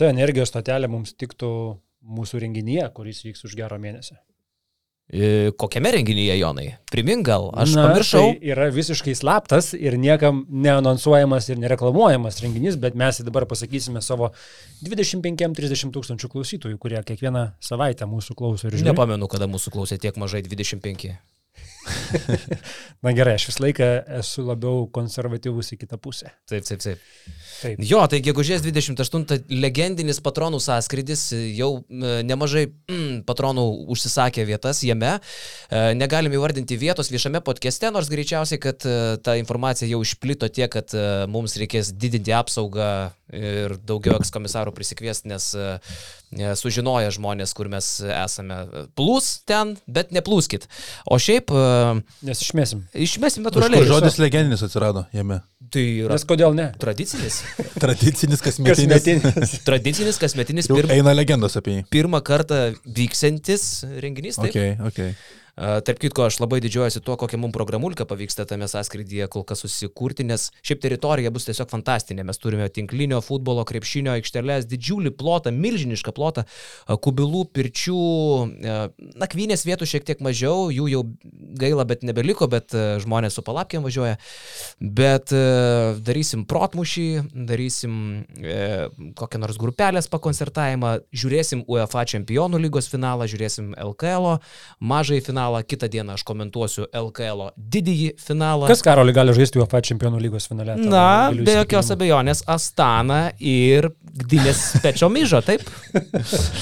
šita energijos stotelė mums tiktų mūsų renginyje, kuris vyks už gero mėnesio. E, kokiame renginyje, Jonai? Primink gal, aš Na, pamiršau. Tai yra visiškai slaptas ir niekam neanonsuojamas ir nereklamuojamas renginys, bet mes dabar pasakysime savo 25-30 tūkstančių klausytojų, kurie kiekvieną savaitę mūsų klauso ir žiūri. Nepamenu, kada mūsų klausė tiek mažai 25. Na gerai, aš visą laiką esu labiau konservatyvus į kitą pusę. Taip, taip, taip. taip. Jo, tai gegužės 28 legendinis patronų sąskrydis, jau e, nemažai mm, patronų užsisakė vietas jame. E, negalim įvardinti vietos viešame podcast'e, nors greičiausiai, kad e, ta informacija jau išplito tiek, kad mums reikės didinti apsaugą ir daugiau ekskomisarų prisikviesti, nes sužinoja žmonės, kur mes esame. Plūs ten, bet neplūskit. O šiaip... Nes išmesim. Išmesim natūraliai. Žodis legendinis atsirado jame. Tai yra. Nes kodėl ne? Tradicinis. Tradicinis kasmetinis. kasmetinis. Tradicinis kasmetinis. Pirma, eina legendos apie jį. Pirmą kartą vyksiantis renginys. Taip? Okay, okay. Tarp kitko, aš labai didžiuojuosi tuo, kokią mums programulką pavyksta tame sąskrydyje kol kas susikurti, nes šiaip teritorija bus tiesiog fantastinė. Mes turime tinklinio futbolo, krepšinio aikštelės, didžiulį plotą, milžinišką plotą, kubilų, pirčių, nakvynės vietų šiek tiek mažiau, jų jau gaila, bet nebeliko, bet žmonės su palapkėm važiuoja. Bet darysim protmušį, darysim e, kokią nors grupelės pakoncertavimą, žiūrėsim UEFA čempionų lygos finalą, žiūrėsim LKL, mažai finalą finalą, kitą dieną aš komentuosiu LKL didįjį finalą. Kas Karoli gali žaisti UEFA čempionų lygos finale? Na, be jokios abejonės, Astana ir Gdynės Pečio Myžo, taip?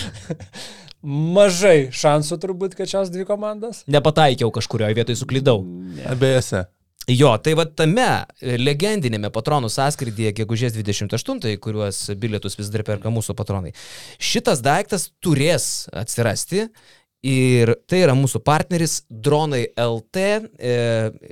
Mažai šansų turbūt, kad šios dvi komandos. Nepataikiau kažkurioje vietoje, suklydau. Abiejose. Jo, tai va tame legendinėme patronų sąskrydyje, gegužės 28, kuriuos bilietus vis dar perka mūsų patronai, šitas daiktas turės atsirasti Ir tai yra mūsų partneris Dronai LT e,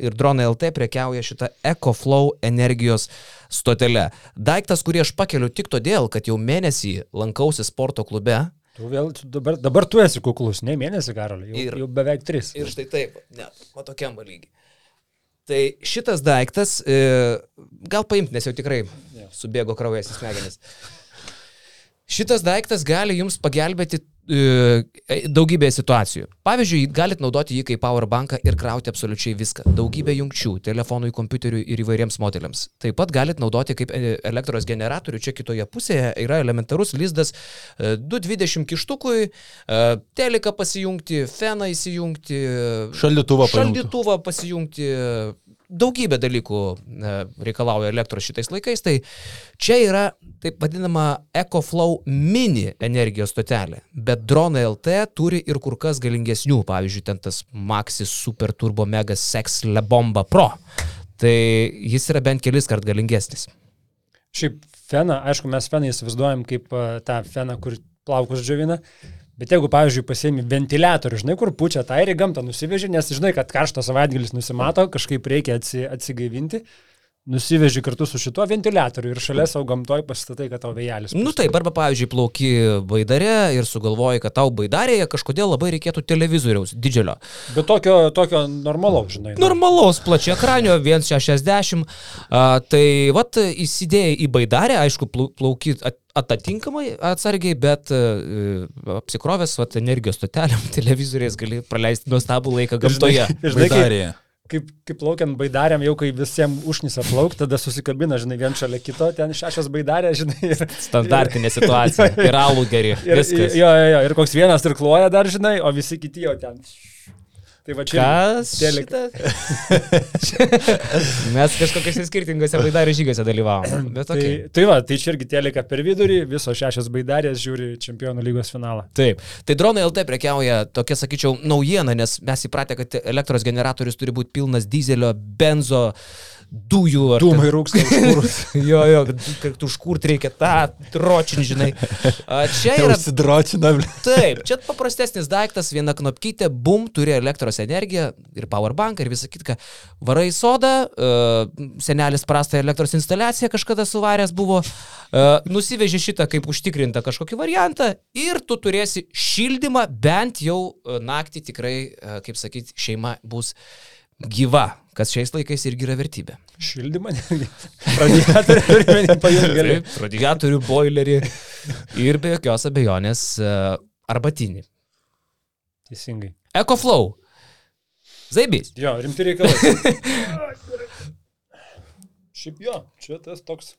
ir Dronai LT prekiauja šitą EcoFlow energijos stotelę. Daiktas, kurį aš pakeliu tik todėl, kad jau mėnesį lankausi sporto klube. Tu vėl, dabar, dabar tu esi kuklus, ne mėnesį, Karoli, jau, ir, jau beveik tris. Ir štai taip, net, o tokiam lygiai. Tai šitas daiktas, e, gal paimti, nes jau tikrai subėgo kraujas į smegenis. Šitas daiktas gali jums pagelbėti E, daugybė situacijų. Pavyzdžiui, galit naudoti jį kaip powerbanką ir krauti absoliučiai viską. Daugybė jungčių, telefonui, kompiuteriui ir įvairiems modeliams. Taip pat galit naudoti kaip e, elektros generatorių. Čia kitoje pusėje yra elementarus lizdas 220 e, kištukui, teliką pasijungti, feną įsijungti, šaldytuvą, šaldytuvą pasijungti, daugybė dalykų reikalauja elektros šitais laikais, tai čia yra taip vadinama EcoFlow mini energijos stotelė, bet dronai LT turi ir kur kas galingesnių, pavyzdžiui, ten tas Maxis Super Turbo Mega Sex Le Bomba Pro. Tai jis yra bent kelis kart galingesnis. Šiaip feną, aišku, mes feną įsivaizduojam kaip tą feną, kur plaukus džiovina, Bet jeigu, pavyzdžiui, pasiemi ventiliatorių, žinai, kur pučia, tai ir į gamtą nusiveži, nes žinai, kad karštas savaitgalis nusimato, kažkaip reikia atsi, atsigaivinti, nusiveži kartu su šituo ventiliatoriu ir šalia savo gamtoj pasistatai, kad tau vėjelis. Nu taip, arba pavyzdžiui, plauki baidarė ir sugalvoji, kad tau baidarėje kažkodėl labai reikėtų televizoriaus didžiulio. Bet tokio, tokio normalaus, žinai. Normalaus, plačia ekranio, 1,60. Tai vat įsidėjai į baidarę, aišku, plauki atatinkamai atsargiai, bet uh, apsikrovęs vat, energijos stotelėm, televizoriais gali praleisti nuostabų laiką gamtoje. Žinai, žinai, kaip, kaip plaukiant baidarėm, jau kai visiems užnisa plauk, tada susikabina, žinai, vien šalia kito, ten šešios baidarė, žinai. Ir, Standartinė situacija. Ir alų geri. Ir, jo, jo, jo, ir koks vienas ir kloja dar, žinai, o visi kiti jau ten Tai va čia. Kas? Telik... Mes kažkokiuose skirtingose baidarė žygiuose dalyvavom. Okay. Tai, tai va, tai čia irgi telika per vidurį, visos šešios baidarės žiūri čempionų lygos finalą. Taip. Tai dronai LT prekiauja tokia, sakyčiau, naujiena, nes mes įpratę, kad elektros generatorius turi būti pilnas dizelio, benzo dujų. Dūmai rūksta užkūrus. jo, jo, kad užkurt reikia tą dročinį, žinai. Čia yra... Užsidročinam. Taip, čia paprastesnis daiktas, viena knopkytė, bum, turi elektros energiją ir powerbank ir visą kitką. Varai sodą, uh, senelis prastą elektros instaliaciją kažkada suvaręs buvo, uh, nusivežė šitą kaip užtikrintą kažkokį variantą ir tu turėsi šildymą bent jau naktį tikrai, kaip sakyti, šeima bus gyva, kas šiais laikais irgi yra vertybė. Šildymą. Radiatorių. Taip, radiatorių, boilerį ir be jokios abejonės e, arbatinį. Teisingai. EcoFlow. Zaibys. Jo, rimti reikalai. Šiaip jo, čia tas toks.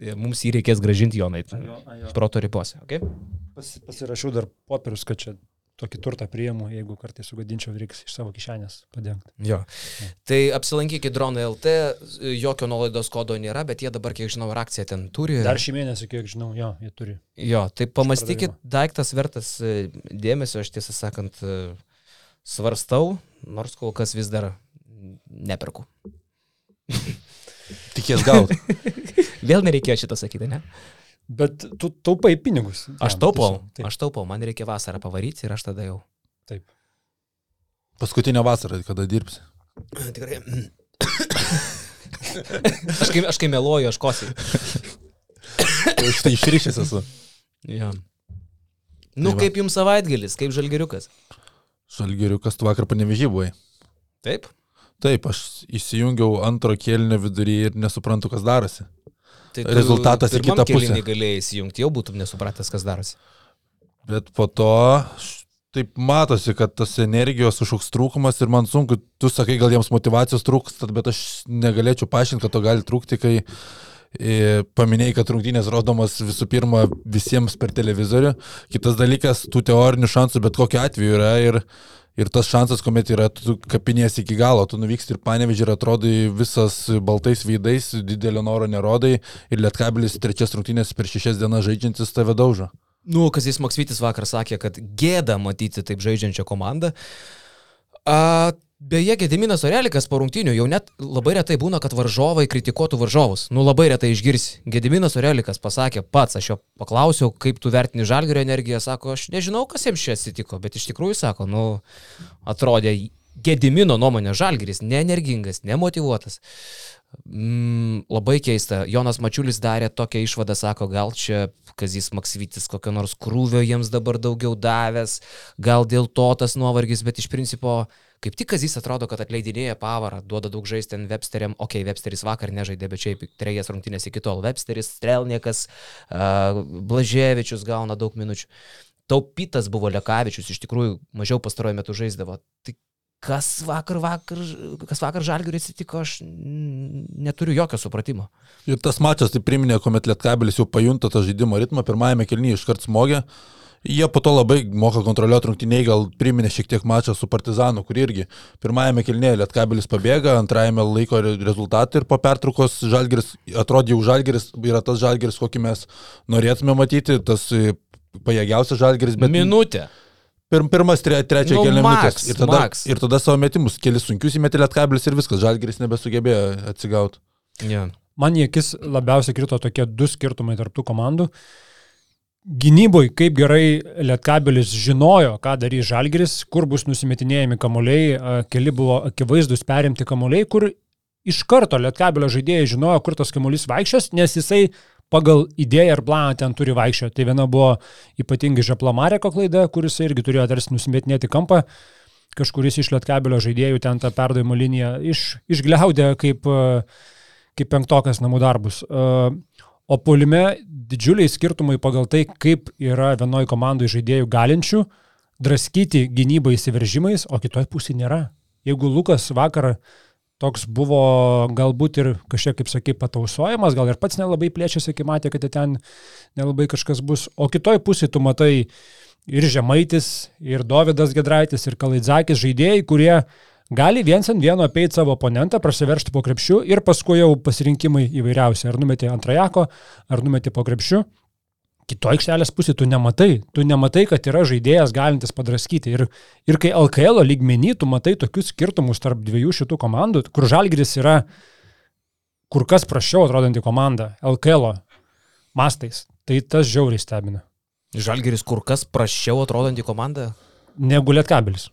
E, Mums jį reikės gražinti Jonai. Jo, jo. Proto ribose. Okay? Pas, pasirašiau dar popierius, kad čia tokį turtą priimu, jeigu kartais sugadinčiau, reiks iš savo kišenės padengti. Jo. Tai apsilankykite Dronai LT, jokio nuolaidos kodo nėra, bet jie dabar, kiek žinau, akciją ten turi. Dar šį mėnesį, kiek žinau, jo, jie turi. Jo, tai pamastykit, daiktas vertas e, dėmesio, aš tiesą sakant e, svarstau, nors kol kas vis dar neperku. Tikės gauti. Vėl nereikėjo šitą sakyti, ne? Bet tu taupai pinigus. Aš jam, taupau, tiesiog. Aš taupau, man reikia vasarą pavaryti ir aš tada jau. taip. Paskutinę vasarą, kada dirbsi. Tikrai. aš, kai, aš kai meluoju, aš kosiu. Iš tai išryšęs esu. Ja. Nu, Tai kaip jums savaitgalis, kaip žalgeriukas? Šalgeriukas tu vakar panevežį buvai. Taip? Taip, aš įsijungiau antro kėlinio vidurį ir nesuprantu, kas darosi. Tai Rezultatas į kitą pusę. Galėjai įsijungti, jau būtum nesupratęs, kas darosi. Bet po to taip matosi, kad tas energijos kažkoks trūkumas ir man sunku, tu sakai, gal jiems motivacijos trūksta, bet aš negalėčiau paaiškinti, kad to gali trūkti, kai e, paminėjai, kad rungtynės rodomas visų pirma visiems per televizorių. Kitas dalykas, tų teorinių šansų bet kokiu atveju yra ir, ir tas šansas, kuomet yra, kapinės iki galo, tu nuvyksti ir panevežį ir atrodai visas baltais veidais, didelio noro nerodai ir lietkabilis trečias rungtynės per šešias dienas žaidžiantis tave daužo. Nu, Kazis Maksvitis vakar sakė, kad gėda matyti taip žaidžiančią komandą. A, beje, Gediminas Orelikas po rungtynių jau net labai retai būna, kad varžovai kritikuotų varžovus. Nu, labai retai išgirsi. Gediminas Orelikas pasakė pats, aš jo paklausiau, kaip tu vertini žalgerio energiją, sako, aš nežinau, kas jiems čia atsitiko, bet iš tikrųjų sako, nu, atrodė Gedimino nuomonė žalgeris, neenergingas, nemotivuotas. Mm, labai keista. Jonas Mačiulis darė tokią išvadą, sako, gal čia Kazis Maksvitis kokio nors krūvio jiems dabar daugiau davęs, gal dėl to tas nuovargis, bet iš principo kaip tik Kazis atrodo, kad atleidinėja pavarą, duoda daug žaisti ten Websteriam, okei, okay, Websteris vakar nežaidė, bet šiaip trejas rungtynės iki tol. Websteris, Strelniekas, uh, Blaževičius gauna daug minučių. Taupytas buvo Lekavičius, iš tikrųjų mažiau pastaruoju metu žaisdavo. Tai kas vakar, vakar, kas vakar žalgiui atsitiko, aš neturiu jokio supratimo. Ir tas mačas tai priminė, kuomet Lietkabilis jau pajunta tą žaidimo ritmą, pirmajame kelnyje iškart smogė. Jie po to labai moka kontroliuoti rungtyniai, gal priminė šiek tiek mačą su Partizanu, kur irgi pirmajame kelnyje Lietkabilis pabėga, antrajame laiko re- rezultatą ir po pertraukos Žalgiris, atrodė jau Žalgiris, yra tas Žalgiris, kokį mes norėtume matyti, tas e, pajėgiausias Žalgiris, bet Minutė. Pir, pirmas, tre, trečia Nu, kelias minutės. Ir tada, max. ir tada savo metimus, kelias sunkius įmetė lietkabilis ir viskas, žalgeris nebesugebėjo atsigauti. Ja. Man į akis labiausiai krito tokie du skirtumai tarptų komandų. Gynyboj, kaip gerai Lietkabelis žinojo, ką darys Žalgeris, kur bus nusimetinėjami kamuoliai, keli buvo akivaizdus perimti kamuoliai, kur iš karto Lietkabelio žaidėjai žinojo, kur tas kamuolys vaikščios, nes jisai pagal idėją ir planą ten turi vaikščioti. Tai viena buvo ypatingai Žaplamareko klaida, kuris irgi turėjo tarsi nusimetinėti kampą, kažkuris iš Lietkabelio žaidėjų ten tą perdavimo liniją iš, išgliaudė kaip, kaip penktokas namų darbus. A, O polime didžiuliai skirtumai pagal tai, kaip yra vienoje komandoje žaidėjų galinčių draskyti gynybą įsiveržimais, o kitoje pusėje nėra. Jeigu Lukas vakar toks buvo galbūt ir kažkiek, kaip sakai, patausojamas, gal ir pats nelabai plėčiasi, kai matė, kad ten nelabai kažkas bus, o kitoje pusėje tu matai ir Žemaitis, ir Davidas Gedraitis, ir Kalaidzakis žaidėjai, kurie gali viens ant vieno apeiti savo oponentą, prasiveršti po krepšiu ir paskui jau pasirinkimai įvairiausi. Ar numetė ant rajako, ar numetė po krepšiu. Kito aikštelės pusė tu nematai. Tu nematai, kad yra žaidėjas galintis padraskyti. Ir, ir kai LKL lygmenį tu matai tokius skirtumus tarp dviejų šitų komandų, kur Žalgiris yra kur kas prašiau atrodanti komanda LKL mastais, tai tas žiauriai stebina. Žalgeris kur kas prašiau atrodanti komanda. Negu Lietkabelis.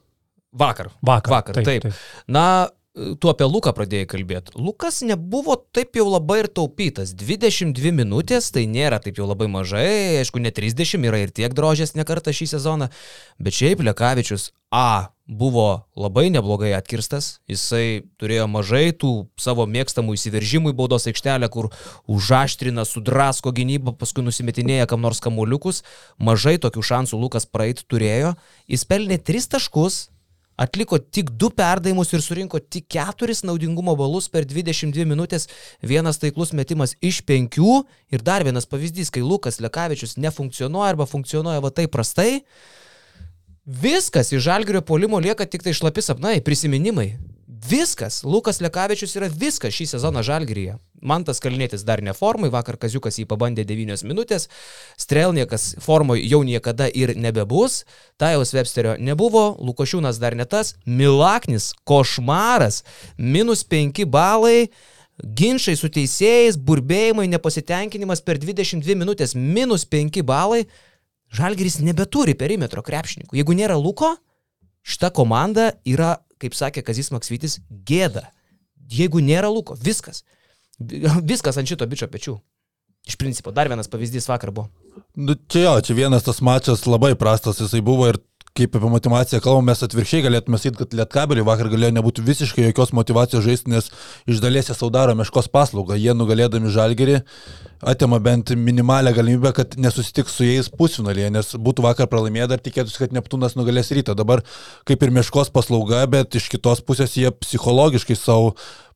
Vakar. Vakar. Vakar, taip. taip. Na, tu apie Luką pradėjai kalbėti. Lukas nebuvo taip jau labai ir taupytas. 22 minutės, tai nėra taip jau labai mažai. Aišku, ne 30 yra ir tiek drožės nekartą šį sezoną. Bet šiaip Lekavičius A. buvo labai neblogai atkirstas, jisai turėjo mažai tų savo mėgstamų įsiveržimų į baudos aikštelę, kur užaštrina, sudrasko gynybą, paskui nusimetinėja kam nors kamuoliukus, mažai tokių šansų Lukas praeit turėjo, jis pelnė 3 taškus, atliko tik 2 perdavimus ir surinko tik 4 naudingumo balus per 22 minutės, vienas taiklus metimas iš 5 ir dar vienas pavyzdys, kai Lukas Lekavičius nefunkcionuoja arba funkcionuoja va taip prastai, Viskas iš žalgerio polimo lieka tik tai šlapi sapnai, prisiminimai. Viskas. Lukas Lekavičius yra viskas šį sezoną žalgeryje. Mantas Kalnėtis dar ne formai, vakar Kaziukas jį pabandė 9 minutės, Strelniekas formoje jau niekada ir nebebus, Tajaus Websterio nebuvo, Lukošiūnas dar ne tas, Milaknis, košmaras, minus 5 balai, ginčiai su teisėjais, burbėjimai, nepasitenkinimas per 22 minutės, minus 5 balai. Žalgeris nebeturi perimetro krepšininkų. Jeigu nėra Luko, šita komanda yra, kaip sakė Kazis Maksvitis, gėda. Jeigu nėra Luko, viskas. Viskas ant šito bičio pečių. Iš principo, dar vienas pavyzdys vakar buvo. Nu, čia jo, čia vienas tas mačas labai prastas jisai buvo ir kaip apie motivaciją kalbame, mes atvirkščiai galėtume sakyti, kad Lietkabeliui vakar galėjo nebūti visiškai jokios motivacijos žaisti, nes iš dalies jie saudaro meškos paslaugą. Jie nugalėdami žalgerį atima bent minimalę galimybę, kad nesusitiks su jais pusfinalėje, nes būtų vakar pralaimėję, dar tikėtųsi, kad Neptūnas nugalės rytą. Dabar kaip ir meškos paslauga, bet iš kitos pusės jie psichologiškai savo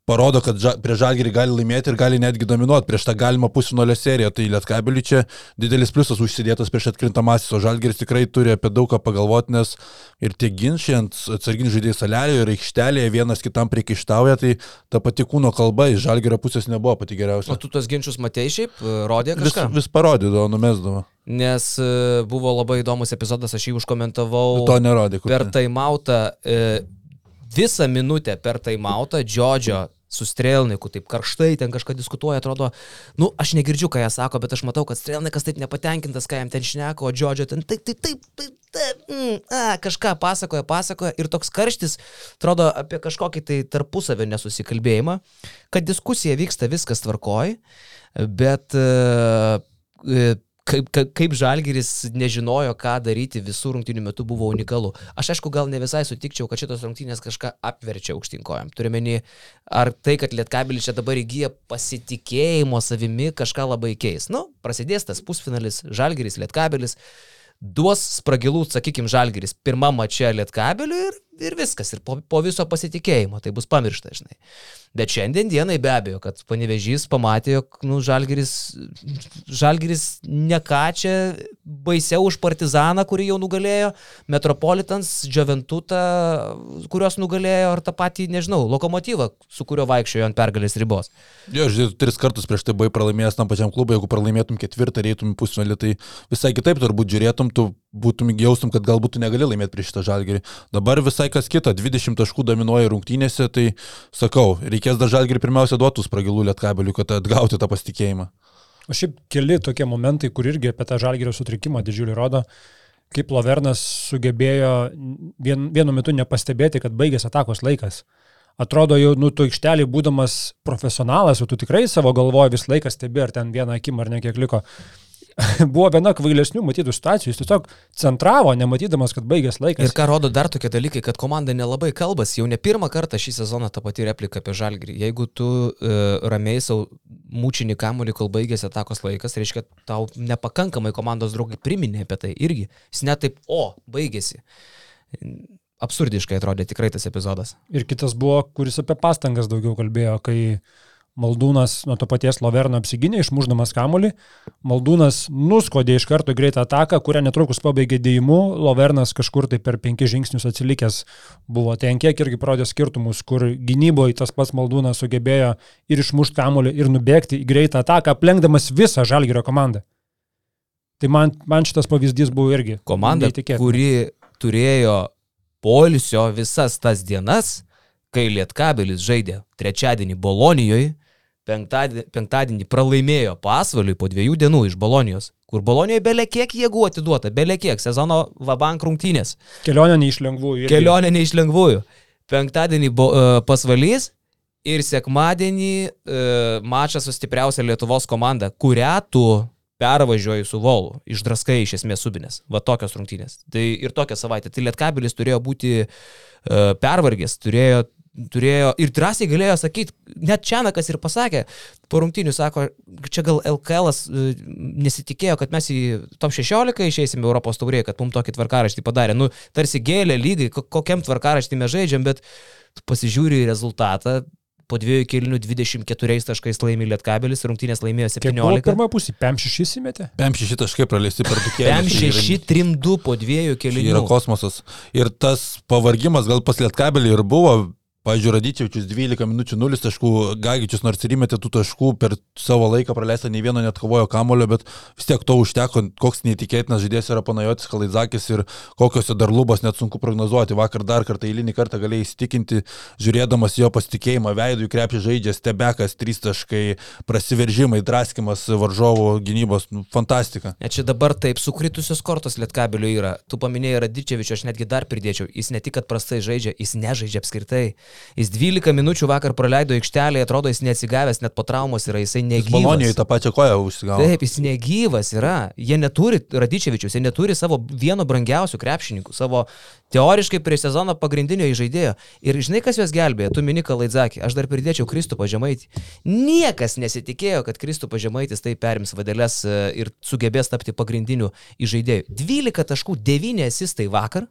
parodo, kad ža, prie žalgerį gali laimėti ir gali netgi dominuoti prieš tą galimą pusinolio seriją. Tai Lietkabeliui čia didelis pliusas užsidėtas prieš atkrintamasis, o žalgeris tikrai turi apie daug ką pagalvoti, nes ir tie ginčiai ant atsarginių žaidėjų salelėje ir aikštelėje vienas kitam priekaištauja, tai ta pati kūno kalba iš žalgerio pusės nebuvo pati geriausia. O tu tos ginčius matėjai šiaip, rodė Vis, kažką? vis parodydavo, numesdavo. Nes e, buvo labai įdomus epizodas, aš jį užkomentavau. To nerodė. Per taimautą, e, visą minutę per taimautą Džodžio su Strelniku, taip karštai ten kažką diskutuoja, atrodo, nu, aš negirdžiu, ką jie sako, bet aš matau, kad Strelnikas taip nepatenkintas, ką jam ten šneka, o Džodžio ten taip, taip, taip, taip, taip mm, a, kažką pasakoja, pasakoja ir toks karštis, atrodo, apie kažkokį tai tarpusavio nesusikalbėjimą, kad diskusija vyksta, viskas tvarkoj, bet e, e, kaip, kaip, kaip Žalgiris nežinojo, ką daryti visų rungtynių metu buvo unikalu. Aš aišku, gal ne visai sutikčiau, kad šitos rungtynės kažką apverčia aukštinkojam. Turiuomenį, ar tai, kad Lietkabilis čia dabar įgyja pasitikėjimo savimi, kažką labai keis. Nu, prasidės tas pusfinalis, Žalgiris, Lietkabilis, duos spragilų, sakykime, Žalgiris pirmą mačią Lietkabiliui ir, ir viskas, ir po, po viso pasitikėjimo, tai bus pamiršta, žinai. Bet šiandien dienai be abejo, kad panevežys pamatė, jog nu, Žalgiris, Žalgiris ne ką čia baisiau už Partizaną, kurį jau nugalėjo, Metropolitans, Džiaventutą, kurios nugalėjo, ar tą patį, nežinau, lokomotyvą, su kuriuo vaikščiojo ant pergalės ribos. Jo, žiūrėjau, tris kartus prieš tai buvai pralaimėjęs tam pačiam klubui, jeigu pralaimėtum ketvirtą, reitum pusfinalį, tai visai kitaip turbūt žiūrėtum, tu būtum jaustum, kad galbūt negali laimėti prieš šitą žalgerį. Dabar visai kas kita, 20 taškų dominuoja rungtynėse, tai sakau, reikės dar žalgerį pirmiausia duotų spragilų lietkabelių, kad atgauti tą pasitikėjimą. O šiaip keli tokie momentai, kur irgi apie tą žalgerio sutrikimą didžiulį rodo, kaip Lavernas sugebėjo vien, vienu metu nepastebėti, kad baigėsi atakos laikas. Atrodo, jau, nu, tu aikštelį būdamas profesionalas, jau tu tikrai savo galvoje vis laiką stebi, ar ten vieną akim ar ne kiek liko. Buvo viena kvailesnių matytų situacijų, jis tiesiog centravo, nematydamas, kad baigės laikas. Ir ką rodo dar tokie dalykai, kad komanda nelabai kalbasi, jau ne pirmą kartą šį sezoną ta pati replika apie žalgrį. Jeigu tu e, ramiai savo mūčinį kamuolį, kol baigėsi atakos laikas, reiškia, tau nepakankamai komandos draugai priminė apie tai irgi. Jis net taip, o, baigėsi. Absurdiškai atrodė tikrai tas epizodas. Ir kitas buvo, kuris apie pastangas daugiau kalbėjo, kai Maldūnas nuo to paties Loverno apsiginė, išmuždamas kamolį. Maldūnas nuskodė iš karto greitą ataką, kurią netrukus pabaigė dėjimu. Lovernas kažkur tai per penkis žingsnius atsilikęs buvo. Ant kiek irgi parodė skirtumus, kur gynyboje tas pats Maldūnas sugebėjo ir išmušti kamolį, ir nubėgti į greitą ataką, aplenkdamas visą Žalgirio komandą. Tai man, man šitas pavyzdys buvo irgi. Komanda, kuri turėjo polisio visas tas dienas, kai Lietkabelis žaidė trečiadienį Bolonijoje, penktadienį, penktadienį pralaimėjo pasvaliui po dviejų dienų iš Bolonijos, kur Bolonijoje belė kiek jėgų atiduota, belė kiek sezono vabank rungtynės. Kelionė ne iš lengvųjų. Irgi. Kelionė ne iš lengvųjų. Penktadienį bo, uh, pasvalys ir sekmadienį uh, mačas su stipriausia Lietuvos komanda, kurią tu pervažiuoji su volu, išdraskai iš esmės subinės. Va tokios rungtynės. Tai ir tokią savaitę. Tai Lietkabilis turėjo būti uh, pervargęs, turėjo turėjo ir drąsiai galėjo sakyti, net Čianakas ir pasakė, po rungtinių sako, čia gal LKL e, nesitikėjo, kad mes į top 16 išeisime Europos taurėje, kad mums tokį tvarkaraštį padarė. Nu, tarsi gėlė lygai, kokiam tvarkaraštį mes žaidžiam, bet pasižiūri į rezultatą, po dviejų kilnių 24 taškais laimė Lietkabelis, rungtynės laimėjo 17. Pirmoje pusėje, PM6 įsimetė. PM6 taškai praleisti per du kelius. PM6 3-2 po dviejų. Tai yra kosmosas. Ir tas pavargimas gal pas Lietkabelį ir buvo, Pavyzdžiui, Radyčiavičius 12 minučių 0 taškų, Gagičius nors ir įmetė tų taškų per savo laiką praleistą, nei vieno net kovojo kamulio, bet vis tiek to užteko, koks neįtikėtinas žaidėjas yra Panajotis Kalaidzakis ir kokios dar lubos net sunku prognozuoti. Vakar dar kartą eilinį kartą galėjai įsitikinti, žiūrėdamas jo pasitikėjimą veidų krepšį žaidžia, stebekas, 3 taškai, prasiveržimai, draskimas varžovų gynybos, nu, fantastika. Ne, čia dabar taip sukritusios kortos lietkabilių yra. Tu paminėjai Radyčiavičius, aš netgi dar pridėčiau, jis ne tik, kad prastai žaidžia, jis nežaidžia apskritai. Jis 12 minučių vakar praleido aikštelėje, atrodo, jis neatsigavęs net po traumos yra, jisai negyvas. Maloniai tą pačią koją užsigavo. Taip, jis negyvas yra. Jie neturi, Radičevičius, jie neturi savo vieno brangiausių krepšininkų, savo teoriškai prieš sezoną pagrindinio įžaidėjo. Ir žinai, kas juos gelbėjo? Tu mini Kalaidzakį, aš dar pridėčiau Kristupą Žemaitį. Niekas nesitikėjo, kad Kristupą Žemaitis tai perims vadelės e, ir sugebės tapti pagrindiniu įžaidėju. 12 taškų, 9 asistai vakar.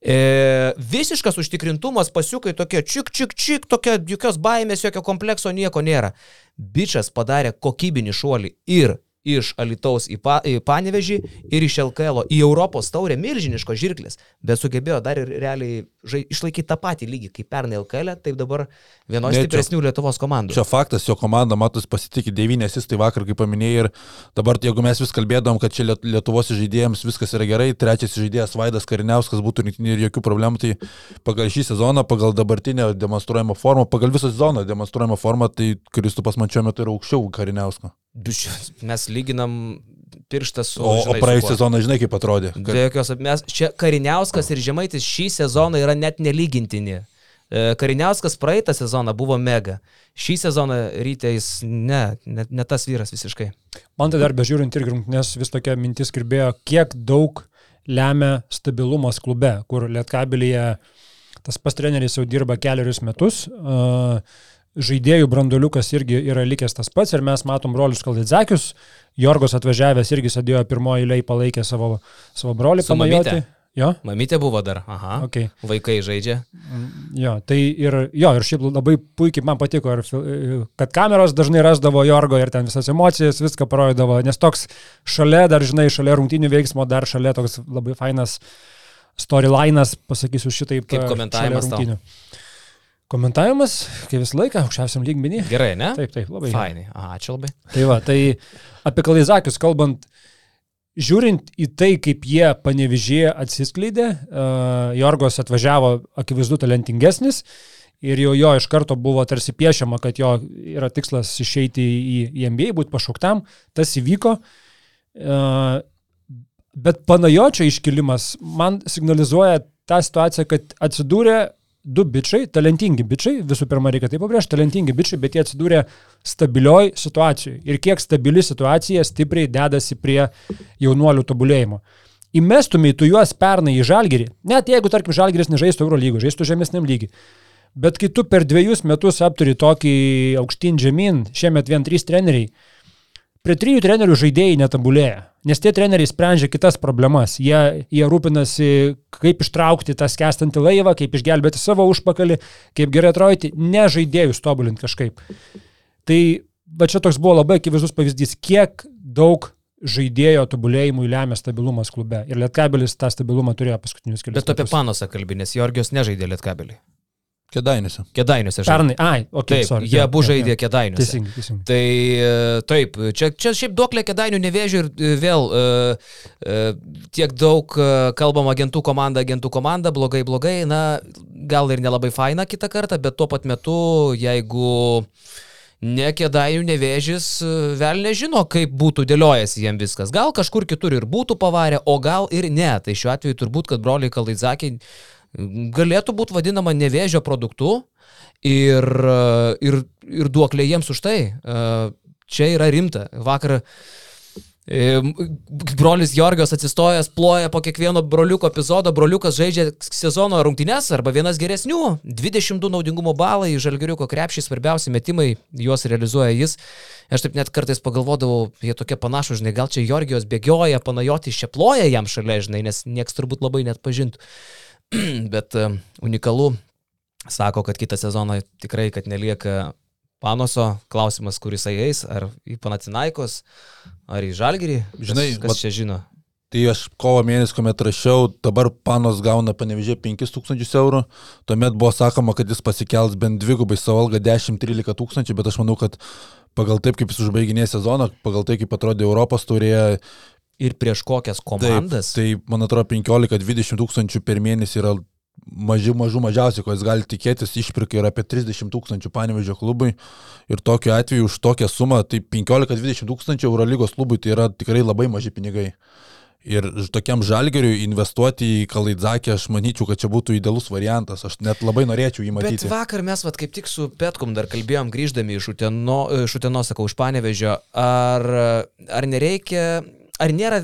E, visiškas užtikrintumas, pasiukai tokie čik, čik, čik, tokia jokios baimės, jokio komplekso, nieko nėra. Bičias padarė kokybinį šuolį ir iš Alitaus į, pa, į Panevežį ir iš LKL į Europos taurę milžiniško žirklės, bet sugebėjo dar ir realiai žai, išlaikyti tą patį lygį kaip pernai LKL, taip dabar vienos stipresnių Lietuvos komandų. Čia faktas, jo komanda, matus, pasitikė devynėsis, tai vakar, kaip paminėjai, ir dabar, jeigu mes vis kalbėdom, kad čia Lietuvos žaidėjams viskas yra gerai, trečias žaidėjas Vaidas Kariniauskas būtų ir jokių problemų, tai pagal šį sezoną, pagal dabartinę demonstruojamą formą, pagal visą sezoną demonstruojamą formą, tai Kristupas man šiuo metu yra aukščiau Kariniausko. Mes lyginam pirštas su... O, žinai, o praėjusią sezoną žinai kaip atrodė? Kad... Be jokios apmės. Čia Kariniauskas ir Žemaitis šį sezoną yra net nelygintini. E, Kariniauskas praeitą sezoną buvo mega. Šį sezoną rytais ne, ne, ne tas vyras visiškai. Man tai dar bežiūrint ir grumtinės vis tokia mintis kirbėjo, kiek daug lemia stabilumas klube, kur Lietkabilije tas pas treneris jau dirba keliarius metus. Uh, žaidėjų branduliukas irgi yra likęs tas pats ir mes matom brolius Kaldidzekius, Jorgos atvažiavęs irgi sėdėjo pirmoji eilėje palaikė savo, savo brolį pamajoti. Jo? Mamytė buvo dar, aha. Okay. Vaikai žaidžia. Mm, jo, tai ir, jo, ir šiaip labai puikiai man patiko, ir, kad kameros dažnai rasdavo Jorgo ir ten visas emocijas, viską parodydavo, nes toks šalia, dar žinai, šalia rungtinių veiksmo, dar šalia toks labai fainas storylinas, pasakysiu šitaip. Kaip komentavimas rungtinių. Tau? Komentavimas, kaip visą laiką, aukščiausiam lygmenį. Gerai, ne? Taip, taip, labai. Fainai. Ačiū labai. Tai va, tai apie Kalaizakius kalbant, žiūrint į tai, kaip jie panevižėje atsiskleidė, uh, Jorgos atvažiavo akivaizdu talentingesnis ir jau jo iš karto buvo tarsi piešiama, kad jo yra tikslas išeiti į, į NBA, būti pašauktam, tas įvyko. Uh, bet panajočio iškilimas man signalizuoja tą situaciją, kad atsidūrė du bičiai, talentingi bičiai, visų pirma reikia tai pabrėžti, talentingi bičiai, bet jie atsidūrė stabilioj situacijoje. Ir kiek stabili situacija stipriai dedasi prie jaunuolių tobulėjimo. Įmestumai tu juos pernai į žalgerį, net jeigu, tarkim, žalgeris nežaistų Euro lygų, žaistų žemesniam lygiui. Bet kai tu per dviejus metus apturi tokį aukštyn žemyn, šiemet vien trys treneriai, Prie trijų trenerių žaidėjai netobulėja, nes tie treneriai sprendžia kitas problemas. Jie, jie rūpinasi, kaip ištraukti tą skestantį laivą, kaip išgelbėti savo užpakalį, kaip gerai atrodyti, ne žaidėjus tobulinti kažkaip. Tai va čia toks buvo labai akivaizdus pavyzdys, kiek daug žaidėjo tobulėjimui lemia stabilumas klube. Ir Lietkabelis tą stabilumą turėjo paskutinius kelius. Bet apie panosą kalbinės, Jorgijos nežaidė Lietkabelį. Kedainiuose. Kedainiuose. Pernai, ai, okay, taip, sorry, jie abu žaidė Kedainiuose. Teisingai, teisingai. Tai e, taip, čia, čia šiaip duoklė Kedainių nevėžių ir e, vėl uh, uh, tiek daug uh, kalbam agentų komanda, agentų komanda, blogai, blogai, na, gal ir nelabai faina kitą kartą, bet tuo pat metu, jeigu ne Kedainių nevėžys, vėl nežino, kaip būtų dėliojęs jiem viskas. Gal kažkur kitur ir būtų pavarę, o gal ir ne. Tai šiuo atveju turbūt, kad broliai Kalaizakiai galėtų būti vadinama nevėžio produktu ir, ir, ir duoklė jiems už tai. Čia yra rimta. Vakar brolis Jorgos atsistojęs, ploja po kiekvieno broliuko epizodo, broliukas žaidžia sezono rungtynes arba vienas geresnių, 22 naudingumo balai, žalgiriuko krepšiai, svarbiausi metimai, juos realizuoja jis. Aš taip net kartais pagalvodavau, jie tokie panašus, žinai, gal čia Jorgijos bėgioja, panajoti čia ploja jam šalia, žinai, nes nieks turbūt labai net pažintų. Bet uh, unikalu, sako, kad kitą sezoną tikrai, kad nelieka Panoso, klausimas, kuris eis, ar į Panatinaikos, ar į Žalgirį. Žinai, kas, kas čia žino? Tai aš kovo mėnesį, kuomet rašiau, dabar panos gauna panevežė 5000 eurų, tuomet buvo sakoma, kad jis pasikels bent dvigubai savo algą 10-13 tūkstančių, bet aš manau, kad pagal taip, kaip jis užbaiginė sezoną, pagal tai, kaip atrodė Europos turėjo ir prieš kokias komandas. Taip, tai man atrodo 15-20 tūkstančių per mėnesį yra maži, mažų mažiausiai, ko jis gali tikėtis, išpirka yra apie 30 tūkstančių panevežio klubui ir tokiu atveju už tokią sumą, tai 15-20 tūkstančių Eurolygos klubui tai yra tikrai labai maži pinigai. Ir tokiam žalgeriui investuoti į Kalaidzakį, aš manyčiau, kad čia būtų idealus variantas, aš net labai norėčiau jį matyti. Bet vakar mes vat, kaip tik su Petkum dar kalbėjom, grįždami iš Uteno, iš Uteno, sakau, iš Panevežio, ar, ar nereikia ar nėra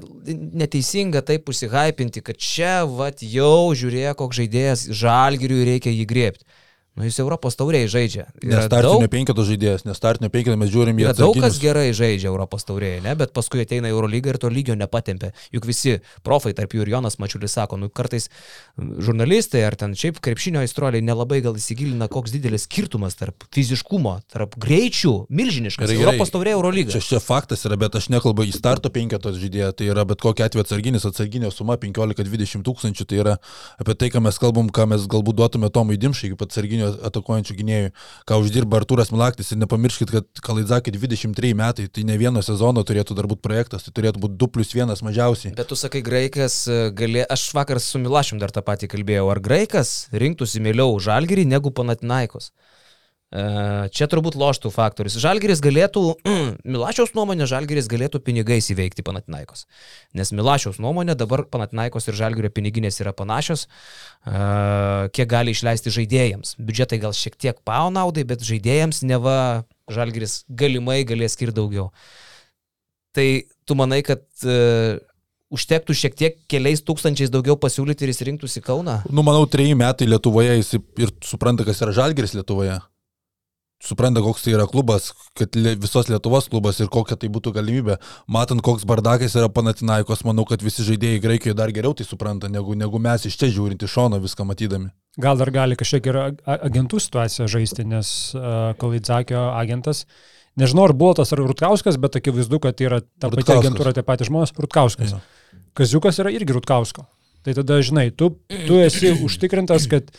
neteisinga taip užsihypinti, kad čia, vat, jau žiūrėjo, koks žaidėjas žalgiriui reikia jį griebti. Nu, jis Europos tauriai žaidžia. Nestartinio daug... penketo žaidėjas, nestartinio penketo mes žiūrim į jį. Daug kas gerai žaidžia Europos tauriai, ne, bet paskui ateina Eurolygą ir to lygio nepatempia. Juk visi profai, tarp jų ir Jonas Mačiulis sako, nu kartais žurnalistai ar ten šiaip krepšinio aistruoliai nelabai gal įsigilina, koks didelis skirtumas tarp fiziškumo, tarp greičių, milžiniškas. Gerai, Europos tauriai Eurolyga. Čia, čia faktas yra, bet aš nekalbu į starto penketos žaidėją, tai yra bet kokia atveju atsarginis, atsarginio suma 15-20 tūkstančių, tai yra apie tai, ką mes kalbam, ką mes galbūt duotume Tomui Dimšai, kaip atsarginio atakuojančių gynėjų, ką uždirba Arturas Milaktis. Ir nepamirškit, kad Kalaidzakė 23 metai, tai ne vieno sezono turėtų dar būti projektas, tai turėtų būti 2 plus 1 mažiausiai. Bet tu sakai, graikas e, gali, aš vakar su Milašim dar tą patį kalbėjau, ar graikas rinktųsi mieliau Žalgirį negu Panatinaikos? E, čia turbūt loštų faktorius. Žalgeris galėtų, Milašiaus nuomonė, Žalgeris galėtų pinigais įveikti Panatinaikos. Nes Milašiaus nuomonė dabar Panatinaikos ir Žalgerio piniginės yra panašios, e, kiek gali išleisti žaidėjams. Biudžetai gal šiek tiek pao naudai, bet žaidėjams neva Žalgeris galimai galės skirti daugiau. Tai tu manai, kad uh, užtektų šiek tiek keliais tūkstančiais daugiau pasiūlyti ir jis rinktųsi Kauną? Nu, manau, treji metai Lietuvoje jis ir supranta, kas yra Žalgeris Lietuvoje supranta, koks tai yra klubas, kad visos Lietuvos klubas ir kokia tai būtų galimybė. Matant, koks bardakas yra Panatinaikos, manau, kad visi žaidėjai Graikijoje dar geriau tai supranta, negu, negu mes iš čia žiūrint iš šono viską matydami. Gal dar gali kažkiek ir agentų situaciją žaisti, nes uh, Kalidzakio agentas, nežinau ar buvo tas ar Rutkauskas, bet akivaizdu, kad yra ta pati agentūra, tie patys žmonės, Rutkauskas. Ja. Kaziukas yra irgi Rutkausko. Tai tada, žinai, tu, tu esi užtikrintas, kad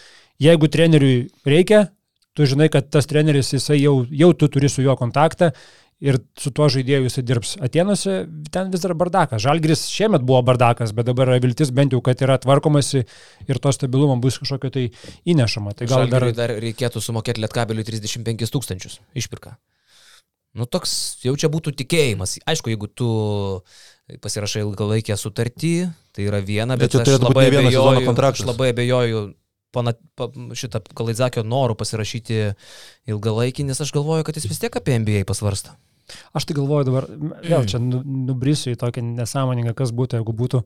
jeigu treneriui reikia, tu žinai, kad tas treneris, jisai jau, jau tu turi su juo kontaktą ir su tuo žaidėju jisai dirbs. Atenuose ten vis dar bardakas. Žalgris šiemet buvo bardakas, bet dabar yra viltis bent jau, kad yra tvarkomasi ir to stabilumo bus kažkokio tai įnešama. Tai gal dar... dar reikėtų sumokėti lietkabeliui 35 tūkstančius išpirką. Nu toks jau čia būtų tikėjimas. Aišku, jeigu tu pasirašai ilgalaikę sutartį, tai yra viena, bet, bet aš, labai abejoju, aš labai abejoju pana, pa, šitą Kalaidzakio norų pasirašyti ilgalaikį, nes aš galvoju, kad jis vis tiek apie NBA pasvarsta. Aš tai galvoju dabar, vėl čia nu, nubrisiu į tokią nesąmoningą, kas būtų, jeigu būtų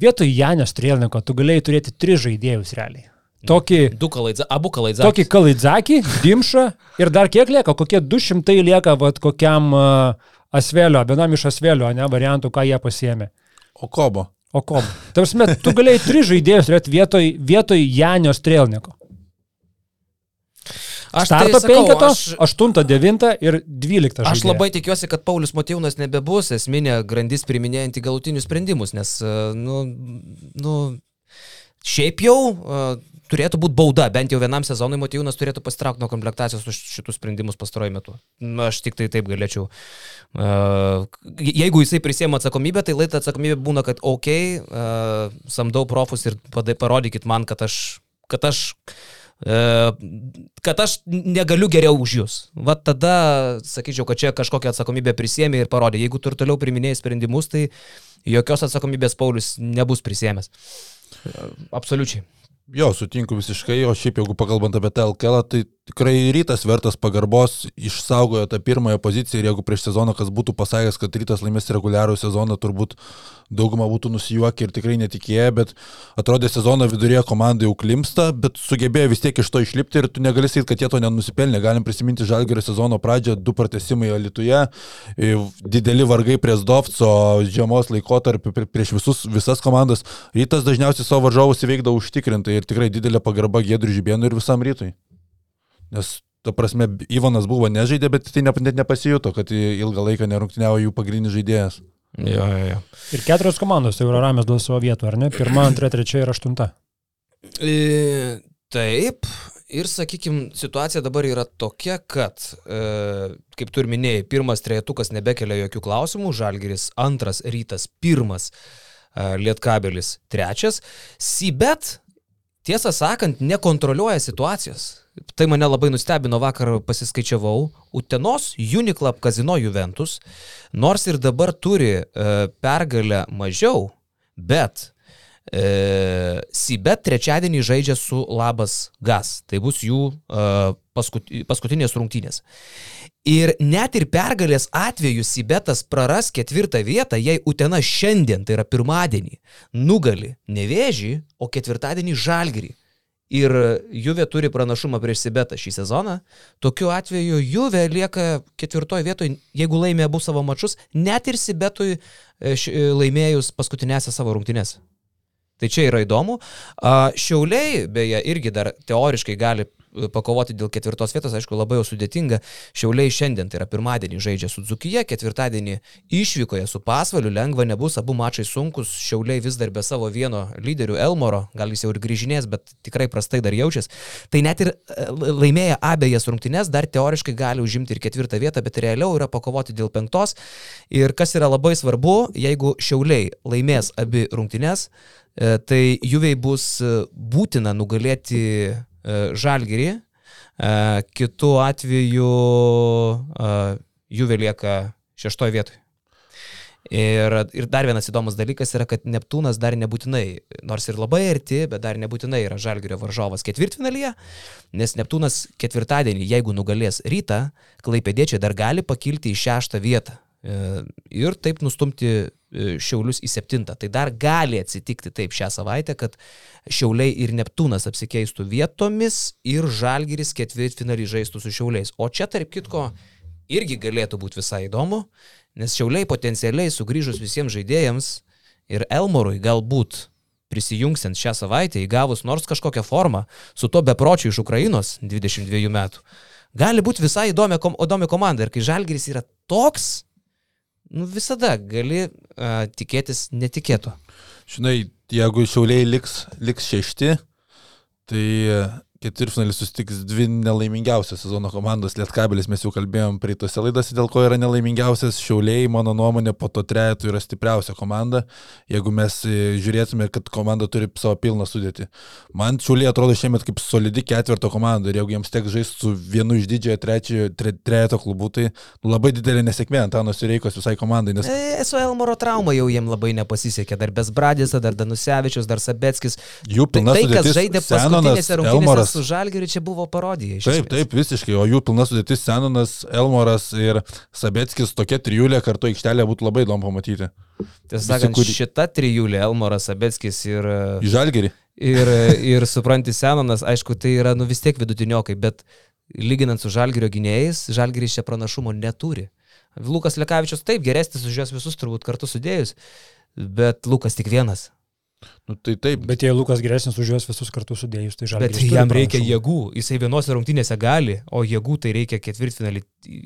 vietoj Janio Strėlniko, tu galėjai turėti tris žaidėjus realiai. Tokį, du kalaidza, abu kalaidzakį. Tokį kalaidzakį, dimšą ir dar kiek lieka, kokie 200 lieka vat, kokiam uh, asvelio, vienam iš asvelio, ne, variantų, ką jie pasiemė. O kobo? O kom? Tarsi, tu galėjai tris žaidėjus turėti vietoj, vietoj Janio Strelniko. Aš Starto tai penketo, aš, 8, 9 ir 12. Aš žaidėja. labai tikiuosi, kad Paulius Motiejūnas nebebus esminė grandis priminėjantį galutinius sprendimus, nes, e, nu, nu šiaip jau uh, turėtų būti bauda, bent jau vienam sezonui Motiejūnas turėtų pasitraukti nuo komplektacijos už šitus sprendimus pastaruoju metu. Na, aš tik tai taip galėčiau. Uh, jeigu jisai prisėmė atsakomybę, tai laita atsakomybė būna, kad ok, uh, samdau profus ir parodykit man, kad aš, kad aš kad aš negaliu geriau už jūs. Vat tada sakyčiau, kad čia kažkokią atsakomybę prisėmė ir parodė. Jeigu tu ir toliau priminėjai sprendimus, tai jokios atsakomybės Paulius nebus prisėmęs. Absoliučiai. Jo, sutinku visiškai, o šiaip jeigu pakalbant apie tą LKL, tai tikrai rytas vertas pagarbos, išsaugojo tą pirmąją poziciją ir jeigu prieš sezoną kas būtų pasakęs, kad rytas laimės reguliarų sezoną, turbūt dauguma būtų nusijuokę ir tikrai netikėję, bet atrodė sezono viduryje komanda jau klimsta, bet sugebėjo vis tiek iš to išlipti ir tu negali sakyti, kad jie to nenusipelnė. Galim prisiminti Žalgerio sezono pradžią, du pratesimai Alituje, dideli vargai prie Zdovco, žiemos laikotarpį prieš visus, visas komandas. Rytas dažniausiai savo varžovus įveikdavo užtikrintai ir tikrai didelė pagarba Gedrių Žibėnų ir visam rytui. Nes, ta prasme, Ivanas buvo nežaidė, bet tai net nepasijuto, kad ilgą laiką nerungtiniavo jų pagrindinis žaidėjas. Jo, jo, jo. Ir keturios komandos, tai jau ramės duos savo vietų, ar ne? Pirma, antra, trečia ir aštunta. E, taip. Ir, sakykime, situacija dabar yra tokia, kad, e, kaip tu ir minėjai, pirmas trejetukas nebekelia jokių klausimų, Žalgeris antras, Rytas pirmas, e, Lietkabelis trečias, Sibet, tiesą sakant, nekontroliuoja situacijos. Tai mane labai nustebino vakar pasiskaičiavau. Utenos Uniclub Kazino Juventus, nors ir dabar turi e, pergalę mažiau, bet e, Sibet trečiadienį žaidžia su Labas Gas. Tai bus jų e, paskut, paskutinės rungtynės. Ir net ir pergalės atveju Sibetas praras ketvirtą vietą, jei Utena šiandien, tai yra pirmadienį, nugali nevėžį, o ketvirtadienį žalgerį ir Juve turi pranašumą prieš Sibetą šį sezoną, tokiu atveju Juve lieka ketvirtoje vietoje, jeigu laimė abu savo mačius, net ir Sibetui e, e, laimėjus paskutinėse savo rungtynės. Tai čia yra įdomu. Šiauliai, beje, irgi dar teoriškai gali pakovoti dėl ketvirtos vietos, aišku, labai jau sudėtinga. Šiauliai šiandien, tai yra pirmadienį, žaidžia su Dzukija, ketvirtadienį išvykoje su Pasvaliu, lengva nebus, abu mačai sunkus, Šiauliai vis dar be savo vieno lyderių Elmoro, gal jis jau ir grįžinės, bet tikrai prastai dar jaučiasi. Tai net ir e, laimėję abiejas rungtynes, dar teoriškai gali užimti ir ketvirtą vietą, bet realiau yra pakovoti dėl penktos. Ir kas yra labai svarbu, jeigu Šiauliai laimės abi rungtynes, e, tai Juviai bus e, būtina nugalėti žalgerį, e, kitu atveju e, Juve lieka šeštoje vietoje. Ir, ir dar vienas įdomus dalykas yra, kad Neptūnas dar nebūtinai, nors ir labai arti, bet dar nebūtinai yra Žalgirio varžovas ketvirtfinalyje, nes Neptūnas ketvirtadienį, jeigu nugalės rytą, klaipėdiečiai dar gali pakilti į šeštą vietą. Ir taip nustumti E, Šiaulius į septintą. Tai dar gali atsitikti taip šią savaitę, kad Šiauliai ir Neptūnas apsikeistų vietomis ir Žalgiris ketvirtfinalį žaistų su Šiauliais. O čia tarp kitko irgi galėtų būti visai įdomu, nes Šiauliai potencialiai sugrįžus visiems žaidėjams ir Elmorui galbūt prisijungsiant šią savaitę, įgavus nors kažkokią formą su to bepročiu iš Ukrainos 22 metų, gali būti visai įdomi, įdomi komanda. Ir kai Žalgiris yra toks, nu, visada gali uh, tikėtis netikėto. Žinai, jeigu šiauliai liks, liks šešti, tai ketvirtfinalis susitiks dvi nelaimingiausias sezono komandos Lietkabelis, mes jau kalbėjom praeitose laidose, dėl ko yra nelaimingiausias. Šiauliai, mano nuomonė, po to trejetų yra stipriausia komanda, jeigu mes e, žiūrėtume, kad komanda turi savo pilną sudėtį. Man Šiauliai atrodo šiemet kaip solidi ketvirto komanda ir jeigu jiems teks žaisti su vienu iš didžiojo trečiojo tre, trejeto klubų, tai labai didelė nesėkmė Antanos Reikos visai komandai. Nes... E, su Elmoro trauma jau jiems labai nepasisekė, dar Besbradis, dar Danusevičius, dar Sabetskis. Jų pilna tai, tai kas žaidė paskutinėse rungtynėse su Žalgiriu čia buvo parodija. Taip, esmės. taip, visiškai, o jų pilna sudėtis Senonas, Elmoras ir Sabetskis tokia trijulė kartu aikštelė būtų labai įdomu pamatyti. Tiesą sakant, kur... šita trijulė, Elmoras, Sabetskis ir... Į Žalgirį. Ir, ir supranti, Senonas, aišku, tai yra nu vis tiek vidutiniokai, bet lyginant su Žalgirio gynėjais, Žalgiris čia pranašumo neturi. Lukas Lekavičius taip geresnis už juos visus turbūt kartu sudėjus, bet Lukas tik vienas. Nu, tai taip. Bet jei Lukas geresnis už juos visus kartu sudėjus, tai žalgiris. Bet jam reikia pranašumą. jėgų, jisai vienose rungtynėse gali, o jėgų tai reikia ketvirtfinalį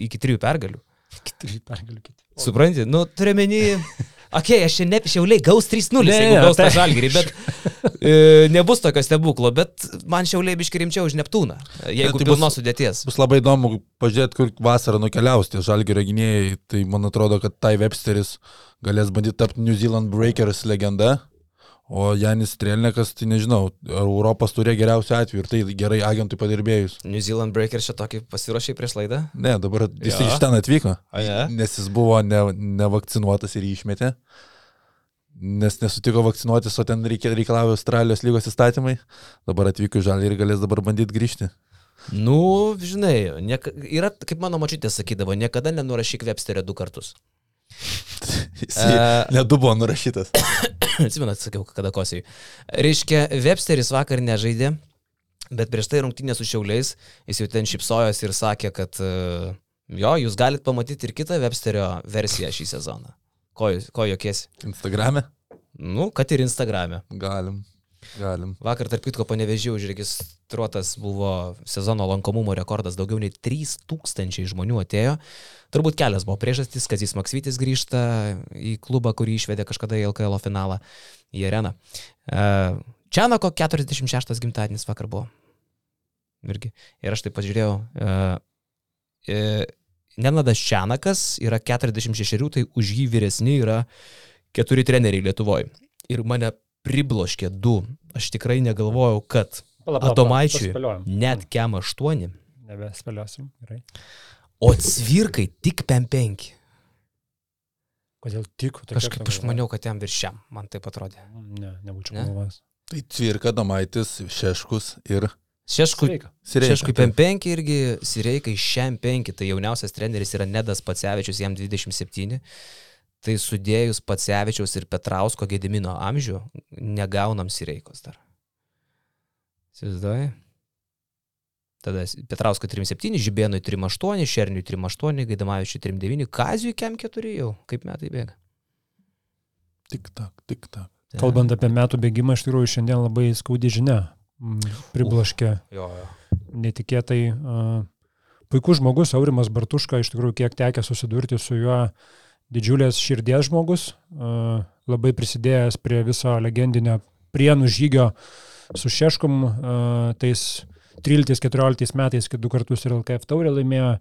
iki trijų pergalių. Iki trijų pergalių. Kiti. Supranti, nu turiu menį. Okei, okay, aš čia ne, šiauliai gaus 3-0, jeigu gaus tą tai- žalgirį, bet e, nebus tokio stebuklo, bet man šiauliai biški rimčiau už Neptūną, jeigu tai pilnos sudėties. Bus labai įdomu pažiūrėti, kur vasarą nukeliaus tie žalgirio gynėjai, tai man atrodo, kad Tai Websteris galės bandyti tapti New Zealand Breakers legenda. O Janis Strelnekas, tai nežinau, ar Europos turė geriausių atvejų ir tai gerai agentui padirbėjus. New Zealand Breakers čia tokį pasiruošė prieš laidą? Ne, dabar jis ja. iš ten atvyko. A, ja? Nes jis buvo ne, nevakcinuotas ir jį išmetė. Nes nesutiko vakcinuotis, o ten reikalavo Australijos lygos įstatymai. Dabar atvyko žalį ir galės dabar bandyti grįžti. Nu, žinai, nieka, yra, kaip mano mačiutė sakydavo, niekada nenurašyk Websterio du kartus. Jis ne du buvo nurašytas. Atsimenat, sakiau, kada kosiai. Reiškia, Websteris vakar nežaidė, bet prieš tai rungtynė su Šiauliais, jis jau ten šipsojosi ir sakė, kad e, jo, jūs galite pamatyti ir kitą Websterio versiją šį sezoną. Ko, ko jokiesi? Instagrame? Nu, kad ir Instagrame. Galim. Galim. Vakar, tarp kitko, panevežiau užregistruotas buvo sezono lankomumo rekordas, daugiau nei 3000 žmonių atėjo. Turbūt kelias buvo priežastis, kad jis Maksvitis grįžta į klubą, kurį išvedė kažkada į LKL finalą, į areną. E, Čianako 46 gimtadienis vakar buvo. Irgi. Ir aš taip pažiūrėjau. E, e, Nenadas Čianakas yra 46, tai už jį vyresni yra keturi treneriai Lietuvoje. Ir mane pribloškė du. Aš tikrai negalvojau, kad Adomaičiui net kem 8, Nebespėliosim. Gerai. o cvirkai tik pem 5. Kodėl tik? Kažkaip aš maniau, kad jam viršiam, man tai atrodė. Ne, nebūčiau Ne? galvojęs. Tai Cvirka, Domaitis, Šeškus ir Šeškui, šeškui pem 5 irgi Sireikai šiam 5, tai jauniausias treneris yra Nedas Pacevičius, jam 27. Tai sudėjus Pacevičiaus ir Petrausko Gedimino amžių, negaunam Sireikos dar. Įsivaizduoji? Tada Petrausko 3,7, Žibėnui 3,8, Šerniui 3,8, Gaidamavičiui 3,9, Kazijui kem 4 jau, kaip metai bėga. Tik tak, tik tak. Kalbant apie metų bėgimą, iš tikrųjų šiandien labai skaudi žinia. Priblaškė Jo, jo. netikėtai. a, Puikus žmogus, Aurimas Bartuška, iš tikrųjų kiek tekė susidurti su juo, didžiulės širdies žmogus, a, labai prisidėjęs prie viso legendinio prienų žygio su Šeškum, a, tais 13-14 metais, kai du kartus ir LKF taurė laimėjo.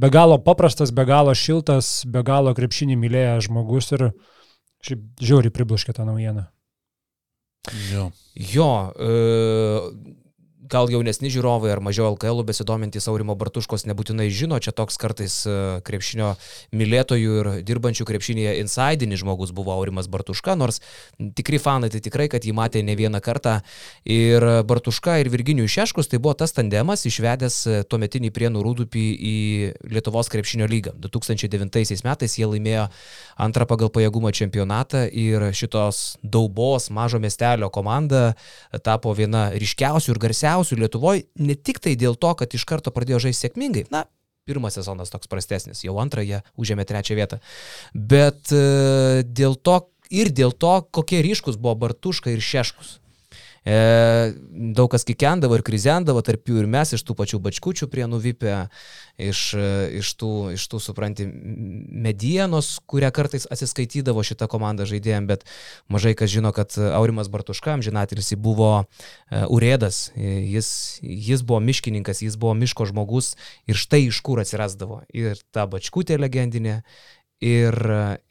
Be galo paprastas, be galo šiltas, be galo krepšinį mylėjęs žmogus ir šiaip žiauriai priblaškė tą naujieną. Jo. Jo, e, gal jaunesni žiūrovai ar mažiau LKL besidomintys Aurimo Bartuškos nebūtinai žino, čia toks kartais e, krepšinio mylėtojų ir dirbančių krepšinėje insaidinis žmogus buvo Aurimas Bartuška, nors tikri fanai tai tikrai, kad jį matė ne vieną kartą. Ir Bartuška ir Virginijų Šeškus tai buvo tas tandemas išvedęs e, tuometinį Prienų Rūdupį į Lietuvos krepšinio lygą. 2009 metais jie laimėjo antrą pagal pajėgumą čempionatą ir šitos daubos mažo miestelio komanda tapo viena ryškiausių ir garsiausių Lietuvoje, ne tik tai dėl to, kad iš karto pradėjo žaisti sėkmingai. Na, pirmas sezonas toks prastesnis, jau antrą jie užėmė trečią vietą. Bet e, dėl to ir dėl to, kokie ryškus buvo Bartuška ir Šeškus. E, daug kas kikendavo ir krizendavo, tarp jų ir mes iš tų pačių bačkučių prie nuvypę, iš, e, iš, tų, iš tų, supranti, medienos, kurią kartais atsiskaitydavo šitą komandą žaidėjim, bet mažai kas žino, kad Aurimas Bartuška, amžinatilis, jis buvo e, urėdas, e, jis, jis buvo miškininkas, jis buvo miško žmogus ir štai iš kur atsirasdavo. Ir ta bačkutė legendinė, ir,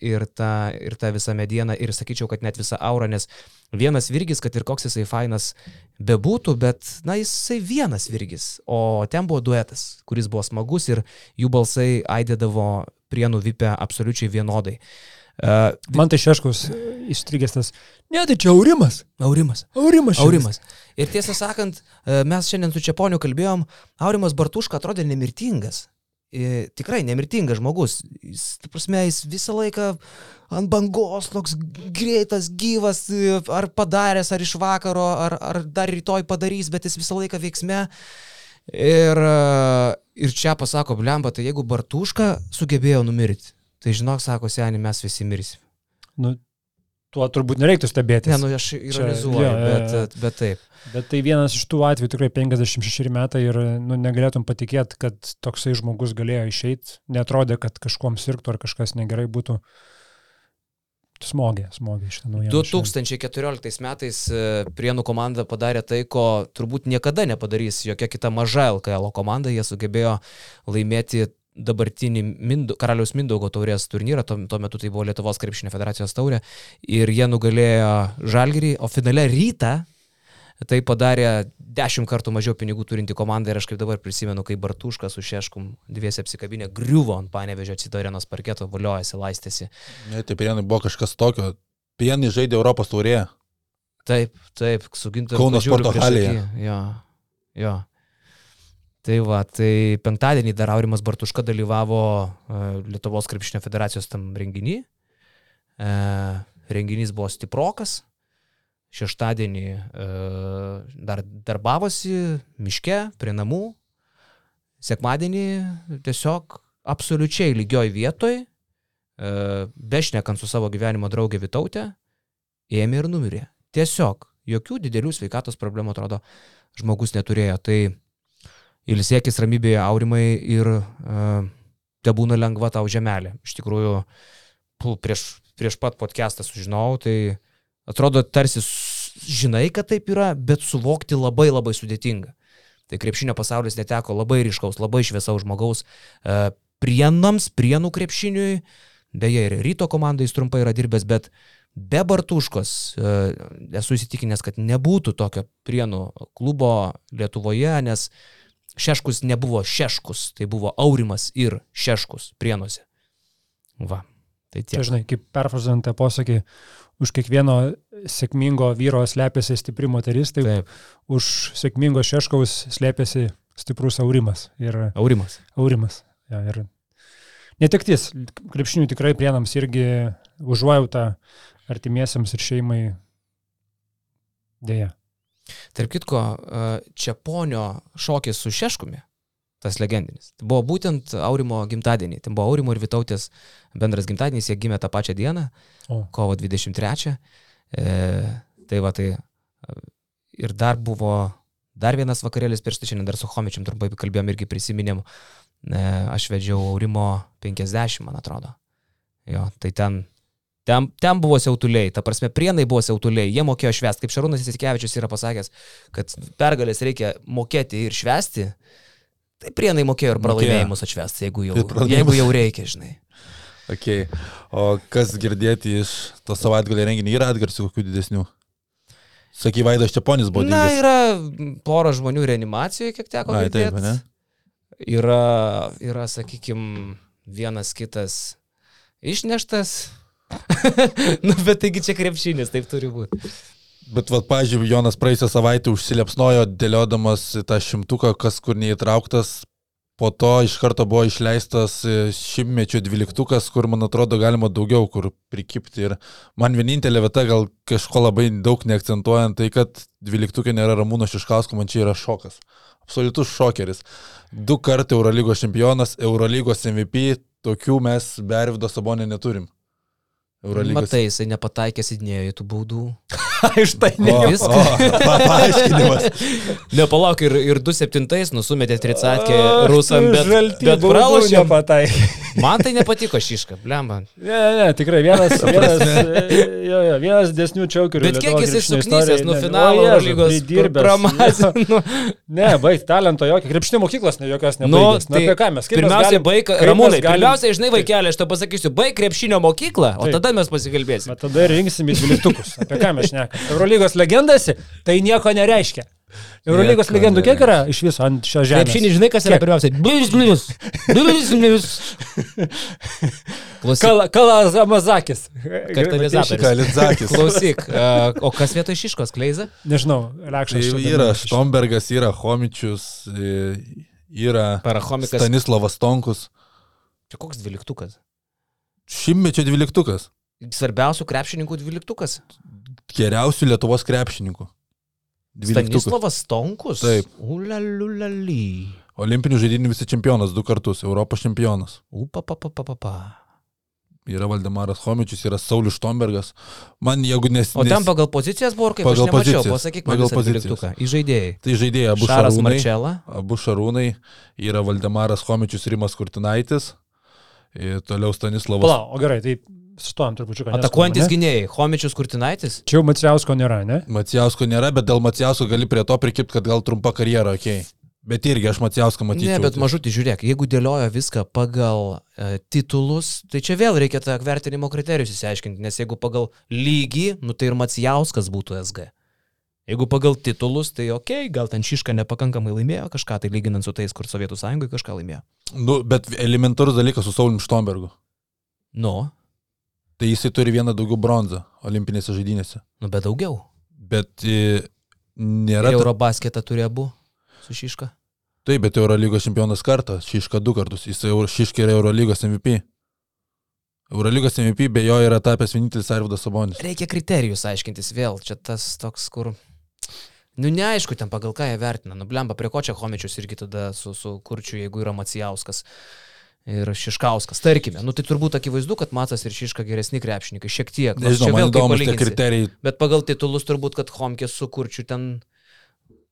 ir, ta, ir ta visa mediena, ir sakyčiau, kad net visa aura, nes vienas virgis, kad ir koks jisai fainas bebūtų, bet, na, jisai vienas virgis, o ten buvo duetas, kuris buvo smagus ir jų balsai aidėdavo prienų vipę absoliučiai vienodai. Uh, Man tai Šeškus įstrigęs tas, ne, tai čia Aurimas. Aurimas. Aurimas. Aurimas. Ir tiesą sakant, e, mes šiandien su Čiaponiu kalbėjom, Aurimas Bartuška atrodė nemirtingas. E, Tikrai nemirtingas žmogus. Jis, ta prasme, jis visą laiką ant bangos, toks greitas, gyvas, e, ar padaręs, ar iš vakaro, ar, ar dar rytoj padarys, bet jis visą laiką veiksme. Ir, e, ir čia pasako, blemba, tai jeigu Bartuška sugebėjo numirti, tai žinok, sako seniai, mes visi mirsim. Nu, tuo turbūt nereiktų stebėtis. Ne, nu aš ironizuoju, jo, jo, bet, bet taip. Bet tai vienas iš tų atvejų tikrai 56 metai ir nu, negalėtum patikėti, kad toksai žmogus galėjo išeiti. Netrodė, kad kažkuom sirgtų ar kažkas negerai būtų. Smogė, smogė šitą naujieną. 2014 metais e, Prienų komanda padarė tai, ko turbūt niekada nepadarys jokia kita maža LKL komanda. Jie sugebėjo laimėti dabartinį Mindo, karaliaus Mindaugo taurės turnyrą, tuo, tuo metu tai buvo Lietuvos krepšinio federacijos taurė, ir jie nugalėjo Žalgirį, o finale rytą tai padarė dešimt kartų mažiau pinigų turinti komanda ir aš kaip dabar prisimenu, kai Bartuškas su Šeškum dviesi apsikabinę griuvo ant panevežio Citorenos parketo, valiojasi, laistėsi. Ne, tai pienai buvo kažkas tokio. Pienai žaidė Europos taurėje. Taip, taip, su gintaru. Kauno sporto halėje. Jo, jo. Tai va, tai penktadienį dar Aurimas Bartuška dalyvavo e, Lietuvos krepšinio federacijos tam renginį. E, renginys buvo stiprokas. Šeštadienį e, dar darbavosi miške, prie namų. Sekmadienį tiesiog absoliučiai lygioj vietoj, e, bešnekant su savo gyvenimo draugė Vitautė, ėmė ir numirė. Tiesiog jokių didelių sveikatos problemų atrodo žmogus neturėjo. Tai ilsėkis ramybėje aurimai ir uh, te būna lengva tau žemelė. Iš tikrųjų, prieš, prieš pat podcastą sužinojau, tai atrodo tarsi žinai, kad taip yra, bet suvokti labai labai sudėtinga. Tai krepšinio pasaulis neteko labai ryškaus, labai šviesaus žmogaus uh, prienams, prienų krepšiniui, beje ir ryto komandai jis trumpai yra dirbęs, bet be Bartuškos uh, esu įsitikinęs, kad nebūtų tokio prienų klubo Lietuvoje, nes Šeškus nebuvo Šeškus, tai buvo Aurimas ir Šeškus prienuose. Va, tai Tai tiek. žinai, kaip perfrazuojant tą posakį, už kiekvieno sėkmingo vyro slepiasi stipri moteris, tai Taip, už sėkmingo šeškaus slepiasi stiprus aurimas ir Aurimas. aurimas. Ja, ir netektis, krepšinių tikrai prienams irgi užuojauta artimiesiems ir šeimai dėja. Tarp kitko, e, Čiaponio šokis su Šeškumi, tas legendinis, tai buvo būtent Aurimo gimtadienį. Tai buvo Aurimo ir Vitautės bendras gimtadienis, jie gimė tą pačią dieną, O. kovo 23. E, tai va, tai e, ir dar buvo dar vienas vakarėlis prieš tai šiandien dar su Homičiam trumpai kalbėjom irgi prisiminėm. E, aš vedžiau Aurimo 50, man atrodo. Jo, tai ten, ten, ten buvo siautuliai, ta prasme, prienai buvo siautuliai, jie mokėjo švęsti, kaip Šarūnas Įsikevičius yra pasakęs, kad pergalės reikia mokėti ir švęsti. Tai prienai mokėjo ir pralaimėjimus atšvęsti, jeigu jau, pralaimėjimus. jeigu jau reikia, žinai. Okay. O kas girdėti iš to savaitgalį renginį yra atgarsių kokių didesnių? Saky, Vaidas Čiaponis buvo Na, dingęs. yra pora žmonių reanimacijoje, kiek teko Ai, taip, girdėti. ne? Yra, yra sakykime, vienas kitas išneštas. nu, bet taigi čia krepšinis, taip turi būti. Bet, va, pažiūrėjau, Jonas praeisę savaitę užsilepsnojo, dėliodamas tą šimtuką, kas kur neįtrauktas. Po to iš karto buvo išleistas e, šimtmečio dvyliktukas, kur, man atrodo, galima daugiau kur prikipti. Ir man vienintelė vieta, gal kažko labai daug neakcentuojant, tai kad dvyliktukė nėra Ramūno Šiškausko, man čia yra šokas. Absoliutus šokeris. Du kartai Eurolygos čempionas, Eurolygos MVP, tokių mes be Arvido Sabonė neturim. Eurolygos. Matai, jisai nepataikė sidnėjo į tų baudų. Iš tai o, pa- paaiškinimas. Nepalauk, ir, ir 2-7 nusumetė tricatkę rusam, bet, bet pralašė. Man tai nepatiko šiška, blemba. Ne, ne, ne, tikrai vienas, vienas, jo, jo, vienas desnių čiaukerių. Bet kiek suknysęs istorijoj, nuo ne, finalo o Jėzau, lygos pridirbęs. pramazino. Ne, baig, talento jokio, krepšinio mokyklos ne jokios Nu, nebaigęs. Nu, tai apie ką mes? Mes Pirmiausia, baig, Ramūnai, galim- pirmiausia, žinai, vaikeli, aš to pasakysiu, baig krepšinio mokyklą, o tada mes pasikalbėsime. Bet tada ir rinksim į dvyliktukus. Apie ką mes šnekame? Eurolygos legendasi, tai nieko nereiškia. Eurolygos legendų kiek yra iš viso ant šios žemės? Krepšinį, žinai, kas yra Kiek? pirmiausia? Blius, blius. Blius, blius. Klausyk, Kal Kalas Amazakis. Katalizatorius. Kalitzakis. klausyk, a, o kas vietoj šiškos kleiza? Nežinau, Tai Lekšas. čia yra Štombergas, yra Homičius, e, yra Parahomikas. Stanislavas Tonkus. Čia koks dvyliktukas? Šimtmečio dvyliktukas. Svarbiausių krepšininkų dvyliktukas. Geriausių Lietuvos krepšininkų. Stanislavas Tonkus? Taip. Ulaliulali. Olimpinių žaidynių visi čempionas, du kartus, Europos čempionas. Upa, pa, pa, pa, pa, pa. Yra Valdemaras Homičius, yra Saulis Štombergas. Man jeigu nes... O ten pagal pozicijas buvo, kaip Pagal aš nemačiau, pozicijas. pasakyk Pagal dvyliktuką. Į žaidėjai. Tai žaidėjai abu Šaras šarūnai. Marčela. Abu šarūnai. Yra Valdemaras Homičius, Rimas Kurtinaitis. Ir toliau Stanislavas. Pala, o gerai, tai sustojom trupučiu. Atakuojantis gynėjai. Homičius Kurtinaitis. Čia jau Maciausko nėra, ne? Maciausko nėra, bet dėl Maciausko gali prie to prikipti, kad gal trumpa karjera, okei. Okay. Bet irgi aš Maciauską matyčiau. Ne, bet mažutį žiūrėk, jeigu dėliojo viską pagal e, titulus, tai čia vėl reikia tą vertinimo kriterijus įsiaiškinti, nes jeigu pagal lygį, nu tai ir Macijauskas būtų SG. Jeigu pagal titulus, tai ok, gal ten Šiška nepakankamai laimėjo kažką, tai lyginant su tais, kur Sovietų sąjungoje kažką laimėjo. Nu, bet elementarus dalykas su Saulim Štombergu. Nu, Tai jisai turi vieną daugiau bronzą olimpinėse žaidynėse. nu bet daugiau. Bet e, nėra... Ir Eurobasketą turi abu su Šiška. Taip, bet Eurolygos čempionas kartą, Šiška du kartus, jis Šiška yra Eurolygos MVP. Eurolygos MVP be jo yra tapęs vienintelis Arvidas Sabonis. Reikia kriterijus aiškintis vėl. Čia tas toks, kur... Nu, neaišku, ten pagal ką jie vertina. Nu, blemba, prie ko čia Homečius irgi tada su, su Kurčiu, jeigu yra Macijauskas ir Šiškauskas. Tarkime, nu tai turbūt akivaizdu, kad Matas ir Šiška geresni krepšininkai, šiek tiek. Nors Nežinau, man įdomus tie kriterijai. Bet pagal titulus turbūt, kad Homkės su Kurčiu ten,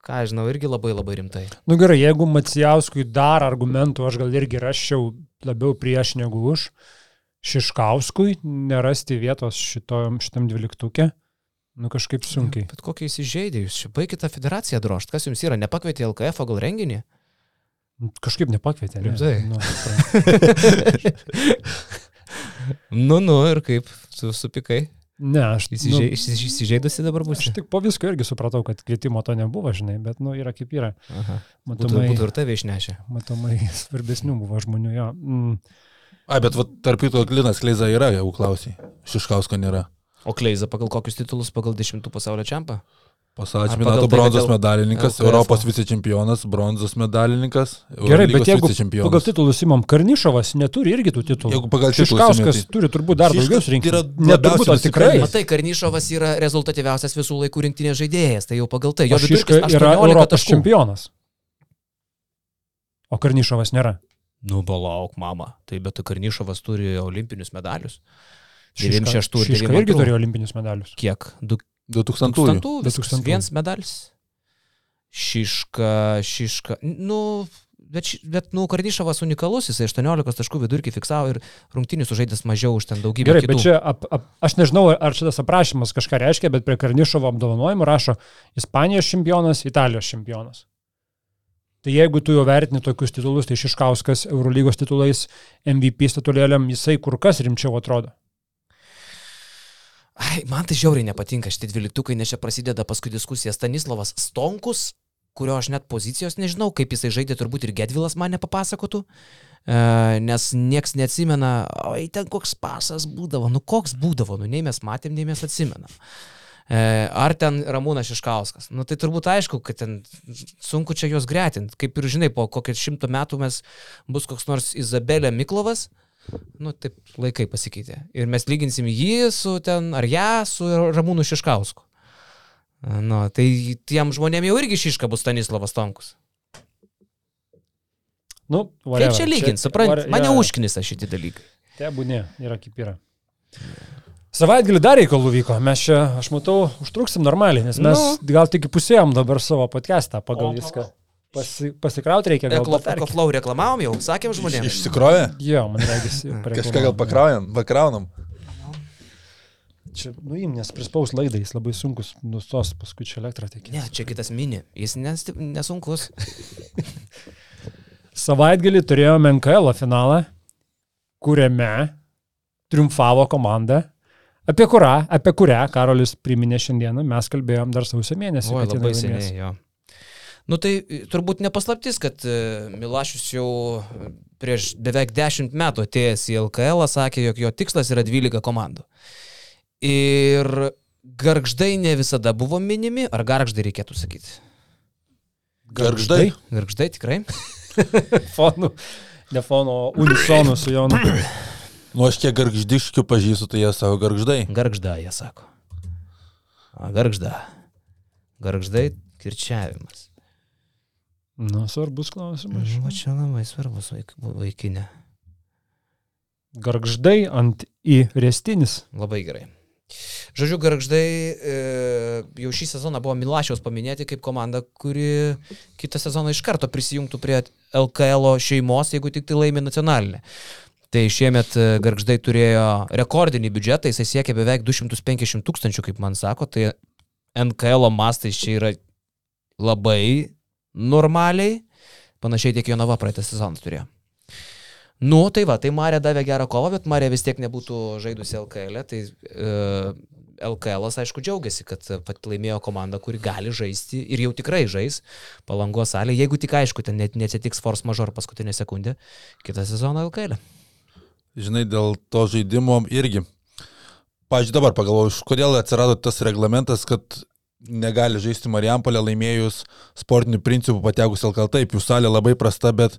ką aš žinau, irgi labai labai rimtai. Nu gerai, jeigu Macijauskui dar argumentų aš gal irgi raščiau labiau prieš negu už, Šiškauskui nerasti vietos šitom, šitam dvyliktukė, nu kažkaip sunkiai. Bet kokie įsižeidė jūs, čia baigite federaciją drošt, kas jums yra, nepakvietė LKF, o gal renginį? Kažkaip nepakvietė. Ne? Rimtai? Nu, suprantu. Nu, nu, ir kaip, su, supikai. ne, aš, Įsižei, nu, įsižei, įsižeidusi dabar bus. aš tik po visko irgi supratau, kad kvietimo to nebuvo, žinai, bet nu yra kaip yra. Aha. Būtų, Matomai, būtų ir tave išnešę. matomai svarbesnių buvo žmonių jo. Mm. A, bet va, tarp kito Klinas Kleiza yra, jau klausiai. Šiškausko nėra. O Kleiza pagal kokius titulus, pagal dešimtų pasaulio čempą? Pagal tai, bronzos dėl medalininkas, LKF? Europos vicečempionas, bronzos medalininkas, Gerai, bet Eurolygos jeigu pagal titulus imam, Karnišovas neturi irgi tų titulų. Jeigu pagal titulus Šiškauskas tai- turi turbūt dar daugiau surinkti. yra Ne turbūt, o tikrai. Matai, Karnišovas yra rezultatyviausias visų laikų rinktinės žaidėjas, tai jau pagal tai. Jo O Šiška yra 18 Europos taškų. čempionas. O Karnišovas nėra. Nu, balauk, mama. Tai bet Karnišovas turi olimpinius medalius. Šiška- 96 ir Šiška 92. irgi turėjo olimpinius medalius. Kiek? Du 2000. 2000. 2000. Vienas medalis. Šiška, šiška. Nu, bet, bet nu, Karnišovas unikalus, jisai 18 taškų vidurkį fiksavo ir rungtinių sužaidęs mažiau už ten daugybę. Gerai, kitų. bet čia, ap, ap, aš nežinau, ar šitas aprašymas kažką reiškia, bet prie Karnišovo apdovanojimų rašo Ispanijos čempionas, Italijos čempionas. Tai jeigu tu jau vertini tokius titulus, tai Šiškauskas Eurolygos titulais MVP statulėliam, jisai kur kas rimčiau atrodo. Ai, man tai žiauriai nepatinka šitie dvyliktukai, nes čia prasideda paskui diskusija Stanislavas Stonkus, kurio aš net pozicijos nežinau, kaip jisai žaidė, turbūt ir Gedvilas man nepapasakotų, e, nes nieks neatsimena, oi ten koks pasas būdavo, nu koks būdavo, nu nei mes matėm, nei mes atsimenam. E, Ar ten Ramūnas Šiškauskas? Nu tai turbūt aišku, kad ten sunku čia juos gretinti. Kaip ir žinai, po kokio šimto metų mes bus koks nors Izabelė Miklovas, nu taip laikai pasikeitė. Ir mes lyginsim jį su ten, ar ją su Ramūnu Šiškausku. Nu, tai tiem žmonėm jau irgi Šiška bus Stanislavas Tonkus. Nu, Kaip čia lyginti, suprantate? Mane jo. užknisa šitie dalykai. Tebūnė, yra kaip yra. Savaitgalį dar reikalų vyko, mes čia, aš matau, užtruksim normaliai, nes mes Nu. gal tik įpusėjom dabar savo podcastą pagal viską. Pasi, pasikrauti reikia gal. Ekoflow reklamavom jau, sakėm žmonėms. Išsikrovė? Jo, man regis. Kažką gal pakraujam, pakraunam. Čia, nu, im, nes prispaus laidai, jis labai sunkus, nustos paskui čia elektrą tekė. Ne, čia kitas mini, jis nes, nesunkus. Savaitgalį turėjome NKL finalą, kuriame triumfavo komanda, apie kurią, apie kurią Karolis priminė šiandieną, mes kalbėjom dar sausio mėnesį. Oi, labai seniai, jo. Nu tai e, turbūt nepaslaptis, kad e, Milašius jau e, prieš beveik 10 metų atėjęs į LKL sakė, jog jo tikslas yra 12 komandų. Ir garždai ne visada buvo minimi, ar garždai reikėtų sakyti? Gargždai. Garždai tikrai? Fonų, ne fono, unisonų su Jonu. Nu, aš kiek gargždiškių pažįstu, tai jie savo gargždai. Garžda, jie sako. A, garžda. Garždai kirčiavimas. Nu, svarbus klausimas. Va čia labai svarbus vaik, vaikinė. Gargždai ant į restinis. Labai gerai. Žodžiu, garždai e, jau šį sezoną buvo Milašiaus paminėti kaip komanda, kuri kitą sezoną iš karto prisijungtų prie LKL šeimos, jeigu tik tai laimi nacionalinė. Tai šiemet e, garždai turėjo rekordinį biudžetą, jisai siekia beveik 250 tūkstančių, kaip man sako, tai NKL mastais čia yra labai normaliai, panašiai tiek Jonava praeitą sezoną turėjo. Nu, tai va, tai Marė davė gerą kovą, bet Marė vis tiek nebūtų žaidusi LKL, tai e, LKL, aišku, džiaugiasi, kad pat laimėjo komanda, kuri gali žaisti ir jau tikrai žais palangos salė, jeigu tik aišku, ten net neatsitiks force major paskutinę sekundę, kitą sezoną LKL. Žinai, dėl to žaidimo irgi. Pavyzdžiui, dabar pagalvoju, kodėl atsirado tas reglamentas, kad negali žaisti Marijampolė laimėjus sportinių principų patekus LKL. Taip, jų salė labai prasta, bet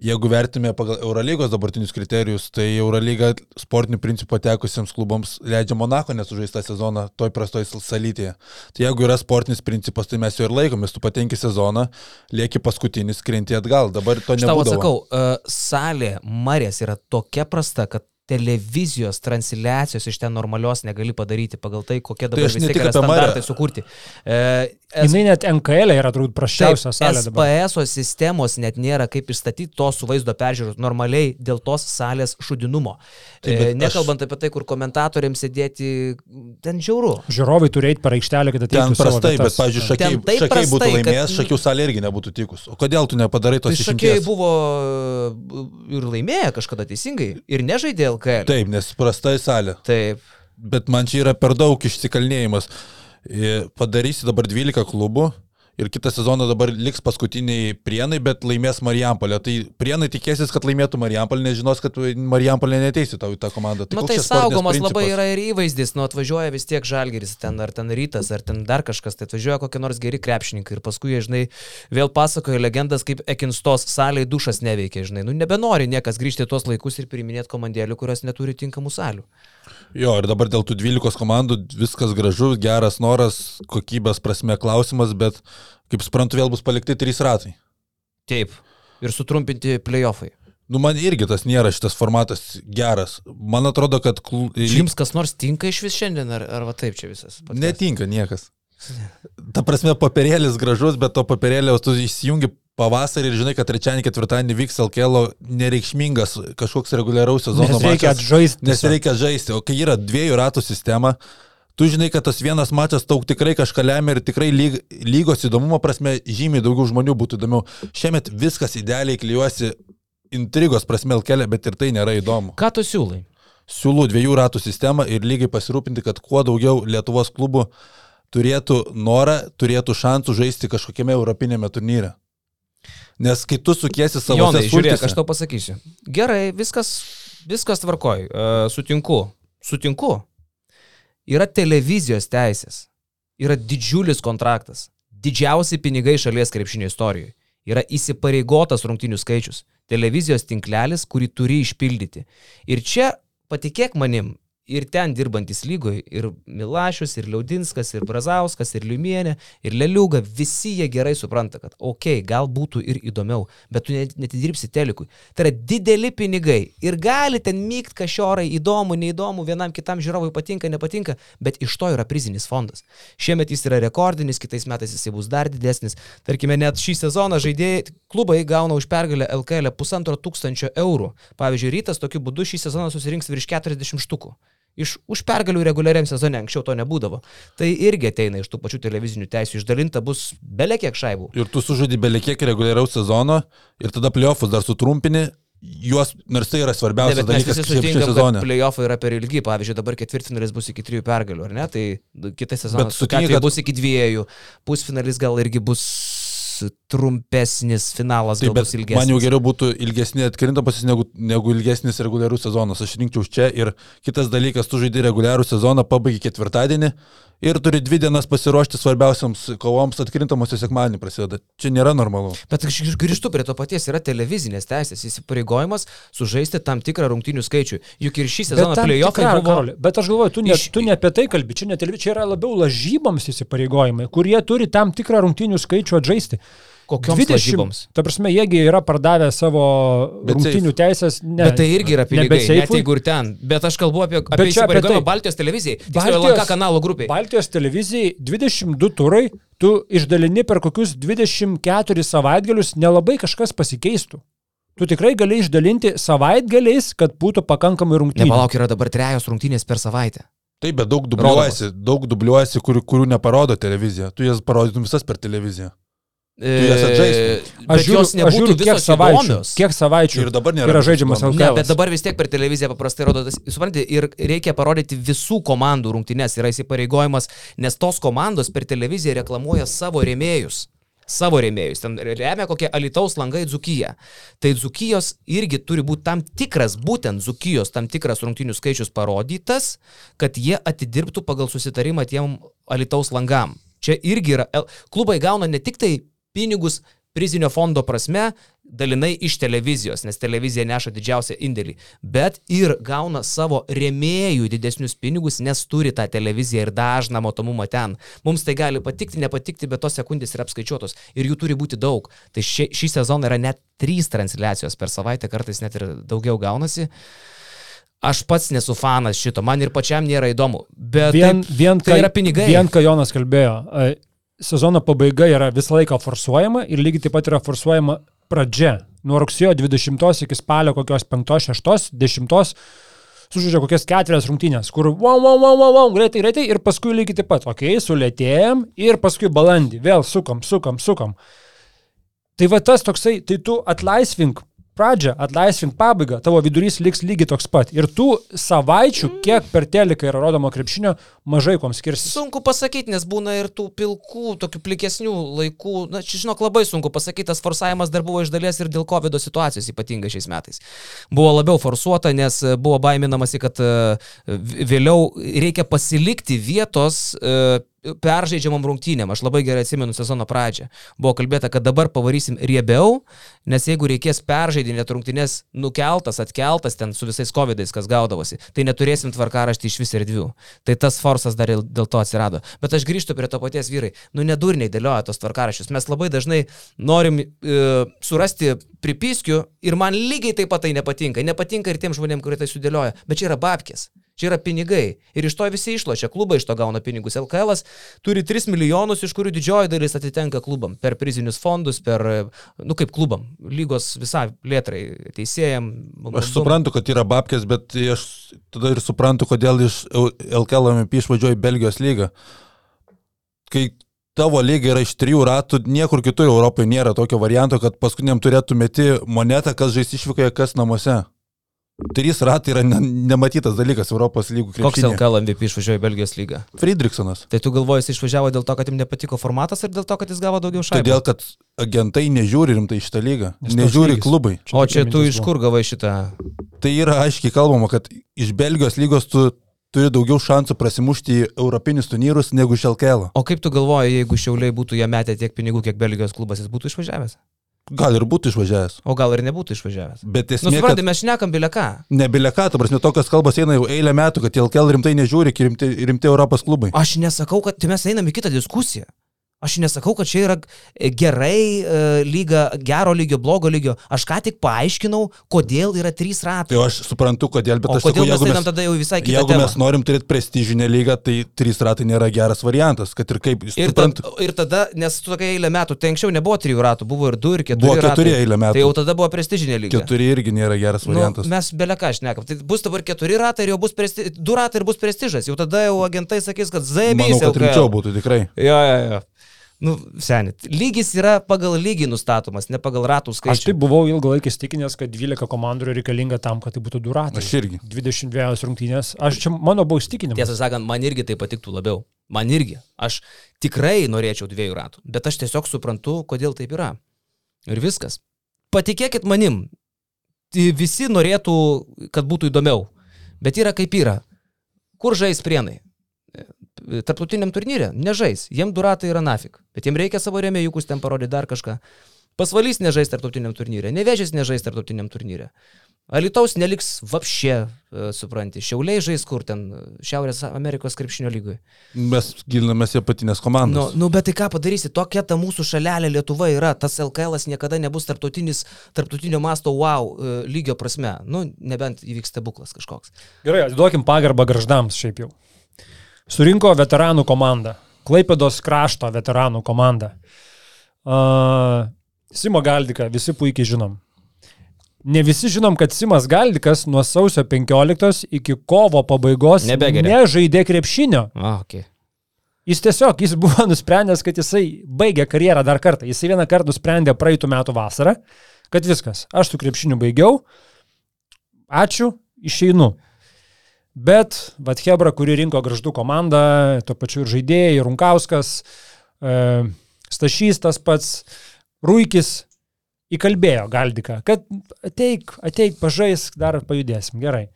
jeigu vertime pagal Eurolygos dabartinius kriterijus, tai Eurolyga sportinių principų patekusiems klubams leidžia Monako nesužaistą sezoną toj prastoj salytėje. Tai jeigu yra sportinis principas, tai mes jo ir laikomės, tu patenki sezoną, lieki paskutinis, krenti atgal. Dabar to Aš tau atsakau, uh, salė Marės yra tokia prasta, kad televizijos transliacijos iš ten normalios negali padaryti pagal tai, kokie dabar aš ne vis tiek yra standartai sukurti. E, Jis net NKL yra turbūt prasčiausia salė dabar. SPS sistemos net nėra kaip išstatyti to su vaizdo peržiūros normaliai dėl tos salės šudinumo. Taip, E, bet aš- nekalbant apie tai, kur komentatoriams sėdėti, ten žiauru. Žiūrovai turi eiti per aikštelę, kad Ten ateitų savo prastai, bet, pavyzdžiui, šakiai, Ten šakiai būtų prastai, kad- laimėjęs, šakių salė irgi nebūtų tikus. O kodėl tu nepadarai Tai tos šakiai išimties? buvo e, ir laimėję kažkada teisingai ir nežaidė LKL. Taip, nes prastai salė. Taip. Bet man čia yra per daug išsikalnėjimas. Padarysi dabar 12 klubų ir kitą sezoną dabar liks paskutiniai prienai, bet laimės Marijampolė. Tai prienai tikėsis, kad laimėtų Marijampolė, nes žinos, kad Marijampolė neteisi tau į tą komandą. Na koks tai saugomas labai principas? yra ir įvaizdis, nu atvažiuoja vis tiek žalgeris ten, ar ten rytas, ar ten dar kažkas, tai atvažiuoja kokie nors geri krepšininkai ir paskui, jie, žinai, vėl pasakoja legendas, kaip Ekinstos salėje dušas neveikia, žinai, nu nebenori niekas grįžti tuos laikus ir priminėti komandėlių, kurios neturi tinkamų salių. Jo, ir dabar dėl tų 12 komandų viskas gražu, geras noras, kokybės prasme klausimas, bet kaip suprantu, vėl bus palikti trys ratai. Taip. Ir sutrumpinti playoffai. Nu, man irgi tas nėra šitas formatas geras. Man atrodo, kad... Klu... Jums kas nors tinka iš vis šiandien, ar, ar va taip čia visas? podcastas? Netinka niekas. Ta prasme, papirėlis gražus, bet to papirėlio tu įsijungi pavasarį ir žinai, kad trečiadienį, ketvirtadienį vyks LKL nereikšmingas kažkoks reguliaraus sezono Nes reikia mačas. atžaisti. Nes reikia žaisti, o kai yra dviejų ratų sistema, tu žinai, kad tas vienas mačas tau tikrai kažką lemia ir tikrai lyg, lygos įdomumo prasme žymiai daugiau žmonių būtų įdomiau. Šiemet viskas idealiai klyjuosi intrigos prasme LKL, bet ir tai nėra įdomu. Ką tu siūlai? Siūlau dviejų ratų sistemą ir lygiai pasirūpinti, kad kuo daugiau Lietuvos klubų turėtų norą, turėtų šansų žaisti kažkokiame europinėme turnyre. Nes kai tu sukiesi savo Jonai, žiūrėk, aš tau pasakysiu. Gerai, viskas, viskas tvarkoj. Uh, sutinku. Sutinku. Yra televizijos teisės. Yra didžiulis kontraktas. Didžiausi pinigai šalies krepšinio istorijoje. Yra įsipareigotas rungtinių skaičius. Televizijos tinklelis, kurį turi išpildyti. Ir čia, patikėk manim, ir ten dirbantis lygoj, ir Milašius, ir Liaudinskas, ir Brazauskas, ir Liumienė, ir Leliuga, visi jie gerai supranta, kad, okei, okay, gal būtų ir įdomiau, bet tu net- netidirbsi telikui. Tai yra dideli pinigai ir gali ten mykt kažorai, įdomu, neįdomu, vienam kitam žiūrovui patinka, nepatinka, bet iš to yra prizinis fondas. Šiemet jis yra rekordinis, kitais metais jisai bus dar didesnis. Tarkime, net šį sezoną žaidėjai, klubai gauna už pergalę LKL pusantro tūkstančio eurų. Pavyzdžiui, rytas tokiu būdu šį sezoną susirinks virš 40 štukų. Iš už pergalių reguliariam sezone anksčiau to nebūdavo. Tai irgi ateina iš tų pačių televizinių teisų. Išdalinta bus belekiek šaibų. Ir tu sužaidi belikiek reguliaraus sezono ir tada playoffus dar sutrumpini, juos, nors tai yra Ne, svarbiausias mes dalykas šiame sutinkam, sezone. playoffai yra per ilgi. Pavyzdžiui, dabar ketvirtfinalis bus iki trijų pergalių, ar ne? Tai kitą sezoną Bet sutinki, kad- bus iki dviejų. Pusfinalis gal irgi bus trumpesnis, finalas Taip, gal bet bus ilgesnis. man jau geriau būtų ilgesni atkrintamasis negu, negu ilgesnis reguliarus sezonas. Aš rinkčiau čia ir kitas dalykas, tu žaidži reguliarų sezoną, pabaigi ketvirtadienį ir turi dvi dienas pasiruošti svarbiausiams kovoms atkrintamosios sekmadienį prasideda. Čia nėra normalu. Bet aš grįžtu prie to paties, yra televizinės teisės įsipareigojimas sužaisti tam tikrą rungtinių skaičių. Juk ir šį sezoną playoffai buvo... Karoli, Bet aš galvoju, tu ne, Iš- tu ne apie tai kalbi, čia, ne, televi- čia yra labiau lažyboms įsipareigojimai, kurie turi tam tikrą rungtinių skaičių atžaisti. Kokioms lažyboms? Ta prasme, jiegi yra pardavę savo Bet rungtinių teisės. Ne, Bet tai irgi yra pinigai, nebe net jeigu ir ten. Bet aš kalbu apie, apie čia apie tai. Baltijos televizijai. Tiksliau, Baltijos- LNK kanalo grupiai. Baltijos televizijai 22 turai, tu išdalini per kokius 24 savaitgalius, nelabai kažkas pasikeistų. Tu tikrai gali išdalinti savaitgaliais, kad būtų pakankamai rungtynių. Nepalauk, yra dabar trejos rungtynės per savaitę. Taip, bet daug dubliuojasi, daug dubliuojasi, kurių, kurių neparodo televizija. Tu jas parodytum visas per televiziją. Aš žiūriu, jos nebūtų žiūriu kiek savaičių. įdomios. Kiek savaičių Ir dabar nėra yra žaidžiamas. LKL. Ne, bet dabar vis tiek per televiziją paprastai rodo, tas, suprantate, ir reikia parodyti visų komandų rungtynės, yra įsipareigojimas, nes tos komandos per televiziją reklamuoja savo rėmėjus. Savo rėmėjus. Ten remia kokie Alitaus langai Dzukyje. Tai Dzukijos irgi turi būti tam tikras, būtent Dzukijos tam tikras rungtinių skaičius parodytas, kad jie atidirbtų pagal susitarimą tiem Alitaus langam. Čia irgi yra, klubai gauna ne tik tai pinigus prizinio fondo prasme, dalinai iš televizijos, nes televizija neša didžiausią indėlį, bet ir gauna savo rėmėjų didesnius pinigus, nes turi tą televiziją ir dažną matomumą ten. Mums tai gali patikti, nepatikti, bet tos sekundės yra apskaičiuotos ir jų turi būti daug. Tai šį, šį sezoną yra net trys transliacijos per savaitę, kartais net ir daugiau gaunasi. Aš pats nesu fanas šito, man ir pačiam nėra įdomu. Bet Vien, taip, vien, tai yra pinigai. Vien, ką Jonas kalbėjo, sezono pabaiga yra visą laiką forsuojama ir lygiai taip pat yra forsuojama pradžia. Nuo rugsėjo 20 iki spalio kokios 5, 6, 10 sužaidžia kokias ketverias rungtynės, kur wow, wow, wow, wow, wow, greitai, greitai ir paskui lygiai taip pat, okei, okay, sulėtėjom ir paskui balandį vėl sukam, sukam, sukam. Tai va tas toksai, tai tu atlaisvink pradžią, atlaisvink pabaigą, tavo vidurys liks lygiai toks pat. Ir tų savaičių, kiek per teliką yra rodoma krepšinio, mažai kom skirsis. Sunku pasakyti, nes būna ir tų pilkų, tokių plikesnių laikų. Na, čia žinok, labai sunku pasakyti, tas forsavimas dar buvo iš dalies ir dėl COVID situacijos, ypatingai šiais metais. Buvo labiau forsuota, nes e, buvo baiminamasi, kad e, vėliau reikia pasilikti vietos peržaidžiamam rungtynėm. Aš labai gerai atsimenu sezono pradžią. Buvo kalbėta, kad dabar pavarysim riebiau, nes jeigu reikės peržaidinėti rungtynės nukeltas, atkeltas ten su visais COVID-ais, kas gaudavosi, tai neturėsim tvarkaraštį iš vis erdvių. Tai tas forsas dar dėl to atsirado. Bet aš grįžtu prie to paties vyrai. Nu, nedurniai dėlioja tos tvarkaraščius. Mes labai dažnai norim e, surasti pripiskių ir man lygiai taip pat tai nepatinka. Nepatinka ir tiem žmonėm, kurie tai sudėlioja. Bet čia yra babkės. Čia yra pinigai. Ir iš to visi išlošia. Klubai iš to gauna pinigus. LKL turi 3 milijonus, iš kurių didžioji dalis atitenka klubam. Per prizinius fondus, per, nu kaip klubam, lygos visai plėtrai, teisėjam. Aš suprantu, kad yra babkės, bet aš tada ir suprantu, kodėl iš LKL MP išvažiuoja Belgijos lygą. Kai tavo lyga yra iš trijų ratų, niekur kitur Europoje nėra tokio varianto, kad paskutiniam turėtų meti monetą, kas žais išvykoje, kas namuose. Trys ratai yra ne, nematytas dalykas Europos lygų Koks krepšinėje. LKL MVP išvažiuoja į Belgijos lygą? Friedrichsonas. Tai tu galvoji, jis išvažiavo dėl to, kad jam nepatiko formatas ar dėl to, kad jis gavo daugiau šalių? Todėl, kad agentai nežiūri rimtai šitą lygą. Toks Nežiūri klubai. O čia tu iš kur gavai šitą? Tai yra aiškiai kalbama, kad iš Belgijos lygos tu turi daugiau šansų prasimušti į europinius turnyrus negu iš LKL. O kaip tu galvoji, jeigu šiauliai būtų jam metę tiek pinigų, kiek Belgijos klubas, jis būtų išvažiavęs? Gal ir būtų išvažiavęs. O gal ir nebūtų išvažiavęs? Bet Nu, esmė, suprantate, kad mes šnekam bileką. nebileka, ta prasme, tokios kalbos eina jau eilę metų, kad LKL rimtai nežiūri, rimti, rimti Europos klubai. Aš nesakau, kad tai mes einam į kitą diskusiją. Aš nesakau, kad čia yra e, gerai e, lyga, gero lygio, blogo lygio. Aš ką tik paaiškinau, kodėl yra trys ratai. Tai aš suprantu, kodėl, bet O aš kodėl sakau, mes einam mes, tada jau visai kitą jeigu temą? mes norim turėti prestižinę lygą, tai trys ratai nėra geras variantas, kad ir kaip jūs Ir, tad, ir tada, nes tu tokia eilė metų, tai anksčiau nebuvo trijų ratų, buvo ir du, ir keturi. Buvo keturi ratai. eilę metų. Tai jau tada buvo prestižinė lyga. Keturi irgi nėra geras Nu, variantas. mes beleka šnekam. Tai bus dabar keturi ratai ir jau bus presti... du ratai ir bus prestižas. Jau tada jau agentai sakys, kad Manau, zaibys. kad rimčiau būtų tikrai. Jo, jo, jo. Nu, senit. Lygis yra pagal lygį nustatomas, ne pagal ratų Aš skaičių. taip buvau ilgą laiką įstikinęs, kad 12 komandų yra reikalinga tam, kad tai būtų du ratai. Aš irgi. 22 rungtynės. Aš čia mano buvo įstikinimas. Tiesą sakant, man irgi tai patiktų labiau. Man irgi. Aš tikrai norėčiau dviejų ratų, bet aš tiesiog suprantu, kodėl taip yra. Ir viskas. Patikėkit manim, visi norėtų, kad būtų įdomiau. Bet yra kaip yra. Kur žais prienai? Tarptautiniam turnyrė nežais. Jiem du ratai yra nafik. Bet jiem reikia savo remėjukus ten parodyti dar kažką. Pasvalys nežais tarptautiniam turnyrė. Nevežės nežais tarptautiniam turnyrė. Alitaus neliks vapšė, e, supranti. Šiauliai žais kur ten, e, Šiaurės Amerikos krepšinio lygoje. Mes gilinamės į patinės Nu, komandas. nu, bet tai ką padarysi, tokia ta mūsų šalelė Lietuva yra, tas LKL niekada nebus tarptautinis, tarptautinio masto wow e, lygio prasme. Nu, nebent įvyks stebuklas kažkoks. Gerai, atiduokim pagarbą garždams šiaip jau. Surinko veteranų komandą. Klaipėdos krašto veteranų komandą. Uh, Simo Galdiką visi puikiai žinom. Ne visi žinom, kad Simas Galdikas nuo sausio 15 iki kovo pabaigos Nebegeria. nežaidė krepšinio. A, okay. Jis tiesiog, jis buvo nusprendęs, kad jisai baigė karjerą dar kartą. Jisai vieną kartą nusprendė praeitų metų vasarą, kad viskas, aš su krepšiniu baigiau, ačiū, išeinu. Bet, vad Hebra, kuri rinko graždų komandą, tuo pačiu ir žaidėjai, Runkauskas, e, Stašys tas pats, Ruikis, įkalbėjo Galdiką, kad ateik, ateik, pažaisk, dar pajudėsim. Gerai.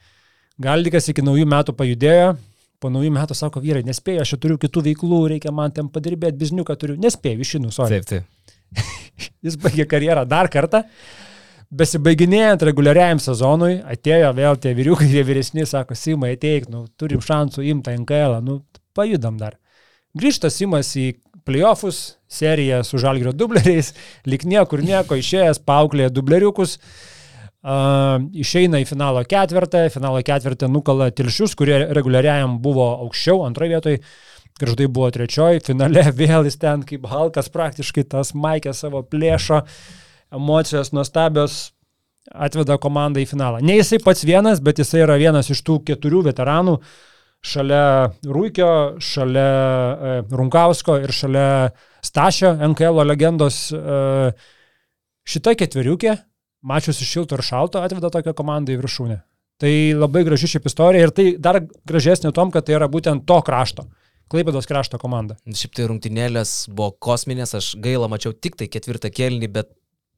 Galdikas iki naujų metų pajudėjo, po naujų metų sako vyrai, nespėjau, aš turiu kitų veiklų, reikia man ten padirbėti, bizniuką turiu, nespėjau, išinu, sorry. Taip, taip. Jis baigė karjerą dar kartą. Besibaiginėjant reguliariajam sezonui, atėjo vėl tie vyriukai, tie vyresni, sako, Simai, ateik, nu, turim šansų imti NKL, nu, pajudam dar. Grįžta Simas į playoffus, seriją su žalgrio dubleriais, lik niekur nieko, išėjęs, paauklėje dubleriukus, uh, išeina į finalo ketvirtą, finalo ketvirtą nukala tilšius, kurie reguliariajam buvo aukščiau, antroje vietoje. Graždai buvo trečioji, finale vėl jis ten kaip Halkas praktiškai tas Maikė savo plėšo, emocijos nuostabios, atveda komandą į finalą. Ne jisai pats vienas, bet jisai yra vienas iš tų keturių veteranų, šalia Rūkio, šalia e, Runkausko ir šalia Stašio, NKL legendos. E, šita ketveriukė, mačiusi šilto ir šalto, atveda tokią komandą į viršūnę. Tai labai graži šiaip istorija ir tai dar gražesnė tom, kad tai yra būtent to krašto. Klaipėdos krašto komanda. Šiaip tai rungtynėlės buvo kosminės, aš gailą mačiau tik tai ketvirtą kelnį, bet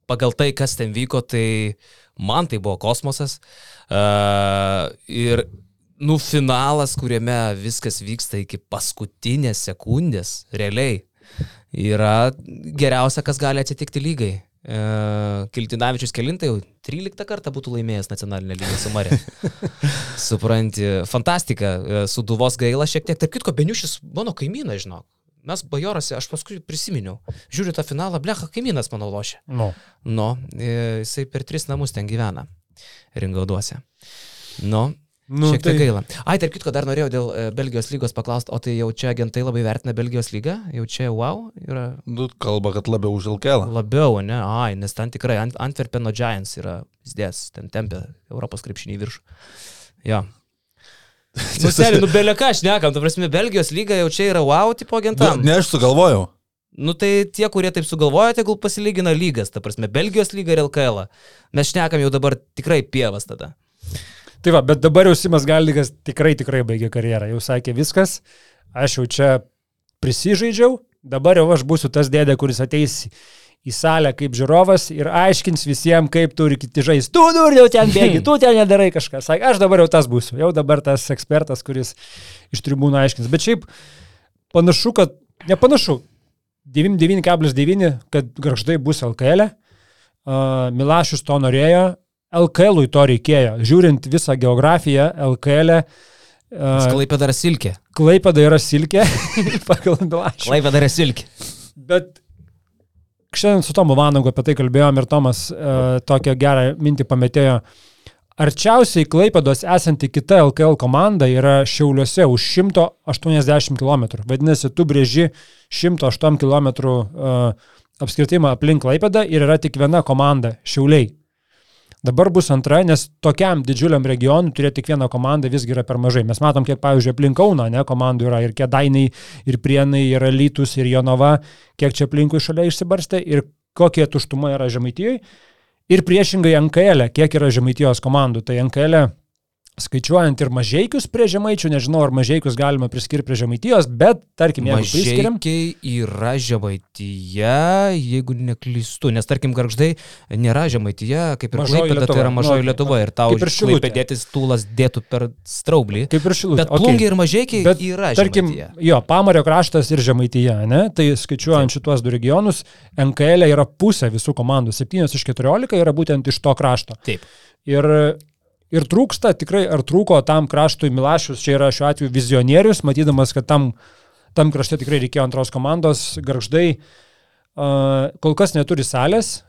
pagal tai, kas ten vyko, tai man tai buvo kosmosas. Uh, ir, nu, finalas, kuriame viskas vyksta iki paskutinės sekundės, realiai, yra geriausia, kas gali atsitikti lygai. E, Kiltinavičius kelintai jau 13 kartą būtų laimėjęs nacionalinę lygą su Marė. Supranti, fantastika, e, su Duvos gaila šiek tiek. Tarp kitko, Beniušis mano kaimynas, žinok. Mes bajorose, aš paskui prisiminiau, žiūriu tą finalą, blecha kaimynas mano lošia. No. Nu, e, jisai per tris namus ten gyvena, ringauduose. Nu, Nu, Šiek tiek tai... gaila. Ai, tarp kitko, dar norėjau dėl e, Belgijos lygos paklausti, o tai jau čia agentai labai vertina Belgijos lygą, jau čia wow, yra Nu, kalba, kad labiau už Elkelą. labiau, ne, ai, nes ten tikrai Ant Antwerpeno Giants yra įdės, ten tempia Europos krepšinį į viršų. Jo. Nu, seniai, nu, beleka, aš nekam, tu prasme, Belgijos lyga jau čia yra wow, tipo Ne, agentam. ne aš sugalvojau. Nu, tai tie, kurie taip sugalvoja, tegul pasilygina lygas, ta prasme, Belgijos lyga ir LKL. -ą. Mes šnekam jau dabar tikrai pievas tada. Tai va, bet dabar jau Simas Galdikas tikrai, tikrai baigė karjerą. Jau sakė viskas, aš jau čia prisižaidžiau, dabar jau aš būsiu tas dėdė, kuris ateis į salę kaip žiūrovas ir aiškins visiems, kaip turi kiti žaisti. Tu, nu, jau ten bėgi, tu ten nedarai kažką. Sakė, aš dabar jau tas būsiu, jau dabar tas ekspertas, kuris iš tribūnų aiškins. Bet šiaip panašu, kad, nepanašu, 99,9, kad garždai bus LKL. -e. Uh, Milašius to norėjo, LKL to reikėjo. Žiūrint visą geografiją, LKL uh, Klaipė dar silkė. Klaipėda yra silkė pagal Milašių. Klaipė dar silkė. Bet šiandien su Tomu Vanagu apie tai kalbėjom ir Tomas uh, tokią gerą mintį pametėjo. Arčiausiai Klaipėdos esanti kita LKL komanda yra Šiauliuose už 180 km. Vadinasi, tu brėži 108 km uh, apskritimą aplink Klaipėdą ir yra tik viena komanda - Šiauliai. Dabar bus antra, nes tokiam didžiuliam regionui turėti tik vieną komandą visgi yra per mažai. Mes matom, kiek, pavyzdžiui, aplink Kauną, ne, komandų yra ir Kedainiai, ir Prienai, ir Lytus, ir Jonava, kiek čia aplinkui šalia išsibarstė ir kokie tuštuma yra Žemaitijoje. Ir priešingai NKL, kiek yra Žemaitijos komandų. Tai NKL skaičiuojant ir mažiekius prie žemaičių, nežinau, ar mažiekius galima priskirti prie žemaitijos, bet tarkim, jeigu priskiriam. Mažeikiai yra žemaityje, jeigu neklystu, nes tarkim, garždai nėra žemaityje, kaip ir Klaipėda, tai yra mažoji Nu, Lietuva ir tau ir klaipėdėtis tūlas dėtų per straublį. Kaip ir šilutė. Bet plungiai ir mažiekiai Bet, yra tarkim, žemaityje. jo, Pamario kraštas ir Žemaityje, ne? Tai skaičiuojant šituos du regionus, NKL yra pusė visų komandų, 7 iš 14 yra būtent iš to krašto. Taip. Ir, ir trūksta, tikrai, ar trūko tam kraštui Milašius, čia yra šiuo atveju vizionierius, matydamas, kad tam, tam krašte tikrai reikėjo antros komandos, garždai kol kas neturi salės,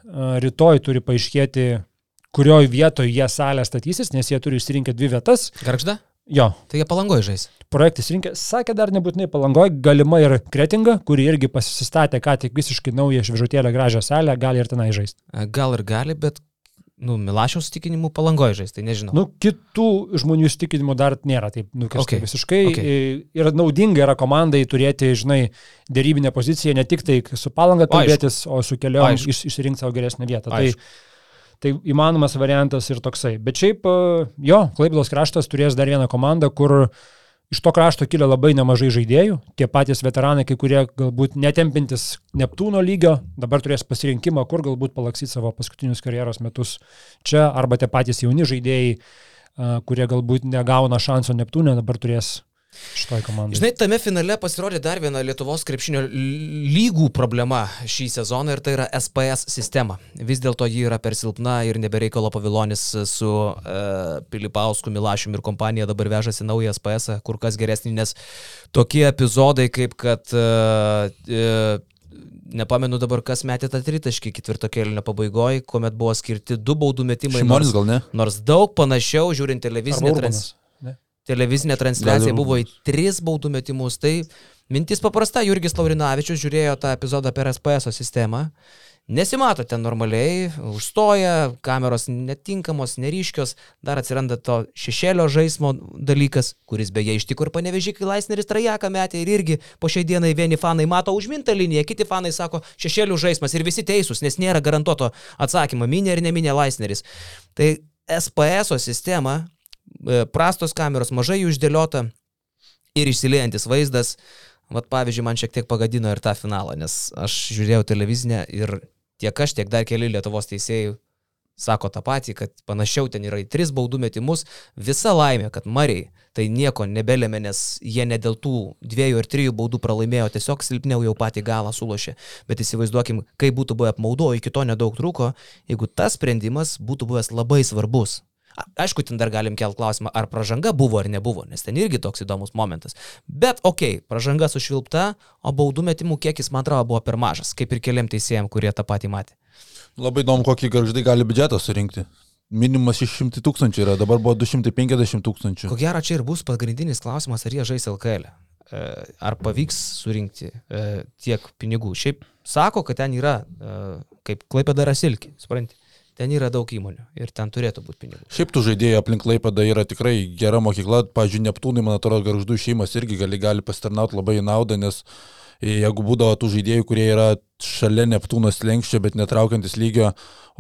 rytoj turi paaiškėti, kurioje vietoje jie salę statysis, nes jie turi išsirinkę dvi vietas. Garžda? Jo, Tai jie palangoje žais. projektas rinkė, sakė dar nebūtinai palangoje, galima ir kretinga, kuri irgi pasistatė ką tik visiškai naują švižutėlę gražią salę, gali ir tenai žaisti. Gal ir gali, bet, nu, Milašiaus tikinimų palangoje žais, tai nežinau. Nu, kitų žmonių įstikinimų dar nėra taip nukirsta Okay, okay. visiškai. okay. Okay. Ir naudinga yra komandai turėti, žinai, dėrybinę poziciją, ne tik tai su palanga kalbėtis, o su Aišku. iš, išsirinkti savo geresnę vietą. Aišku. Tai, tai įmanomas variantas ir toksai. Bet šiaip, e, jo, Klaipėdos kraštas turės dar vieną komandą, kur iš to krašto kilę labai nemažai žaidėjų. Tie patys veteranai, kai kurie galbūt netempintis Neptūno lygio, dabar turės pasirinkimą, kur galbūt palaksyti savo paskutinius karjeros metus čia, arba tie patys jauni žaidėjai, kurie galbūt negauna šanso Neptūne, dabar turės šitoj komandai. Žinai, tame finale pasirodė dar viena Lietuvos krepšinio lygų problema šį sezoną ir tai yra SPS sistema. Vis dėlto ji yra per silpna ir nebereikalo pavilonis su uh, Pilipausku, Milašium ir kompanija dabar vežasi naują SPS, kur kas geresnį, nes tokie epizodai kaip kad uh, uh, Nepamenu dabar, kas metė tą tritaškį ketvirto kėlinio pabaigoje, kuomet buvo skirti du baudų metimai. Šimonis gal ne? Nors daug panašiau, žiūrint televizinę transliaciją televizinė transliacija buvo į tris baudų metimus. Tai mintis paprasta, Jurgis Laurinavičius žiūrėjo tą epizodą per SPS sistemą. Nesimato ten normaliai, užstoja, kameros netinkamos, neryškios, dar atsiranda to šešėlio žaismo dalykas, kuris beje ištiko ir panevežį, kai Laisneris trajeką metė ir irgi po šiai dienai vieni fanai mato užmintą liniją, kiti fanai sako šešėlių žaismas ir visi teisūs, nes nėra garantuoto atsakymo, minė ir neminė Laisneris. Tai SPS sistema prastos kameros, mažai jų išdėliota ir išsiliejantis vaizdas. Vat pavyzdžiui, man šiek tiek pagadino ir tą finalą, nes aš žiūrėjau televizinę ir tiek aš, tiek dar keli Lietuvos teisėjai sako tą patį, kad panašiau ten yra į tris baudų metimus, visa laimė, kad Mariai tai nieko nebelėmė, nes jie ne dėl tų dviejų ar trijų baudų pralaimėjo, tiesiog silpniau jau patį galą sulošė. Bet įsivaizduokim, kaip būtų buvę apmaudo, iki to nedaug trūko, jeigu tas sprendimas būtų buvęs labai svarbus. Aišku, ten dar galim kelt klausimą, ar pažanga buvo ar nebuvo, nes ten irgi toks įdomus momentas. Bet okei, okay, pažanga sušvilpta, o baudų metimų kiekis, man atrodo, buvo per mažas, kaip ir keliam teisėjim, kurie tą patį matė. Labai įdomu, kokį garždai gali biudžetą surinkti. Minimas 600 tūkstančių yra, dabar buvo 250 tūkstančių. Ko gero, čia ir bus pagrindinis klausimas, ar jie žais LKL. E. Ar pavyks surinkti e, tiek pinigų. Šiaip sako, kad ten yra e, kaip klaipėda rasilki, supranti. Ten yra daug įmonių ir ten turėtų būti pinigų. Šiaip tų žaidėjų aplink Laipada yra tikrai gera mokykla. Pavyzdžiui, Neptūnai, man atrodo, garždų šeimas irgi gali, gali pasitarnauti labai naudą, nes jeigu būdavo tų žaidėjų, kurie yra šalia Neptūnos lenkščio, bet netraukiantis lygio,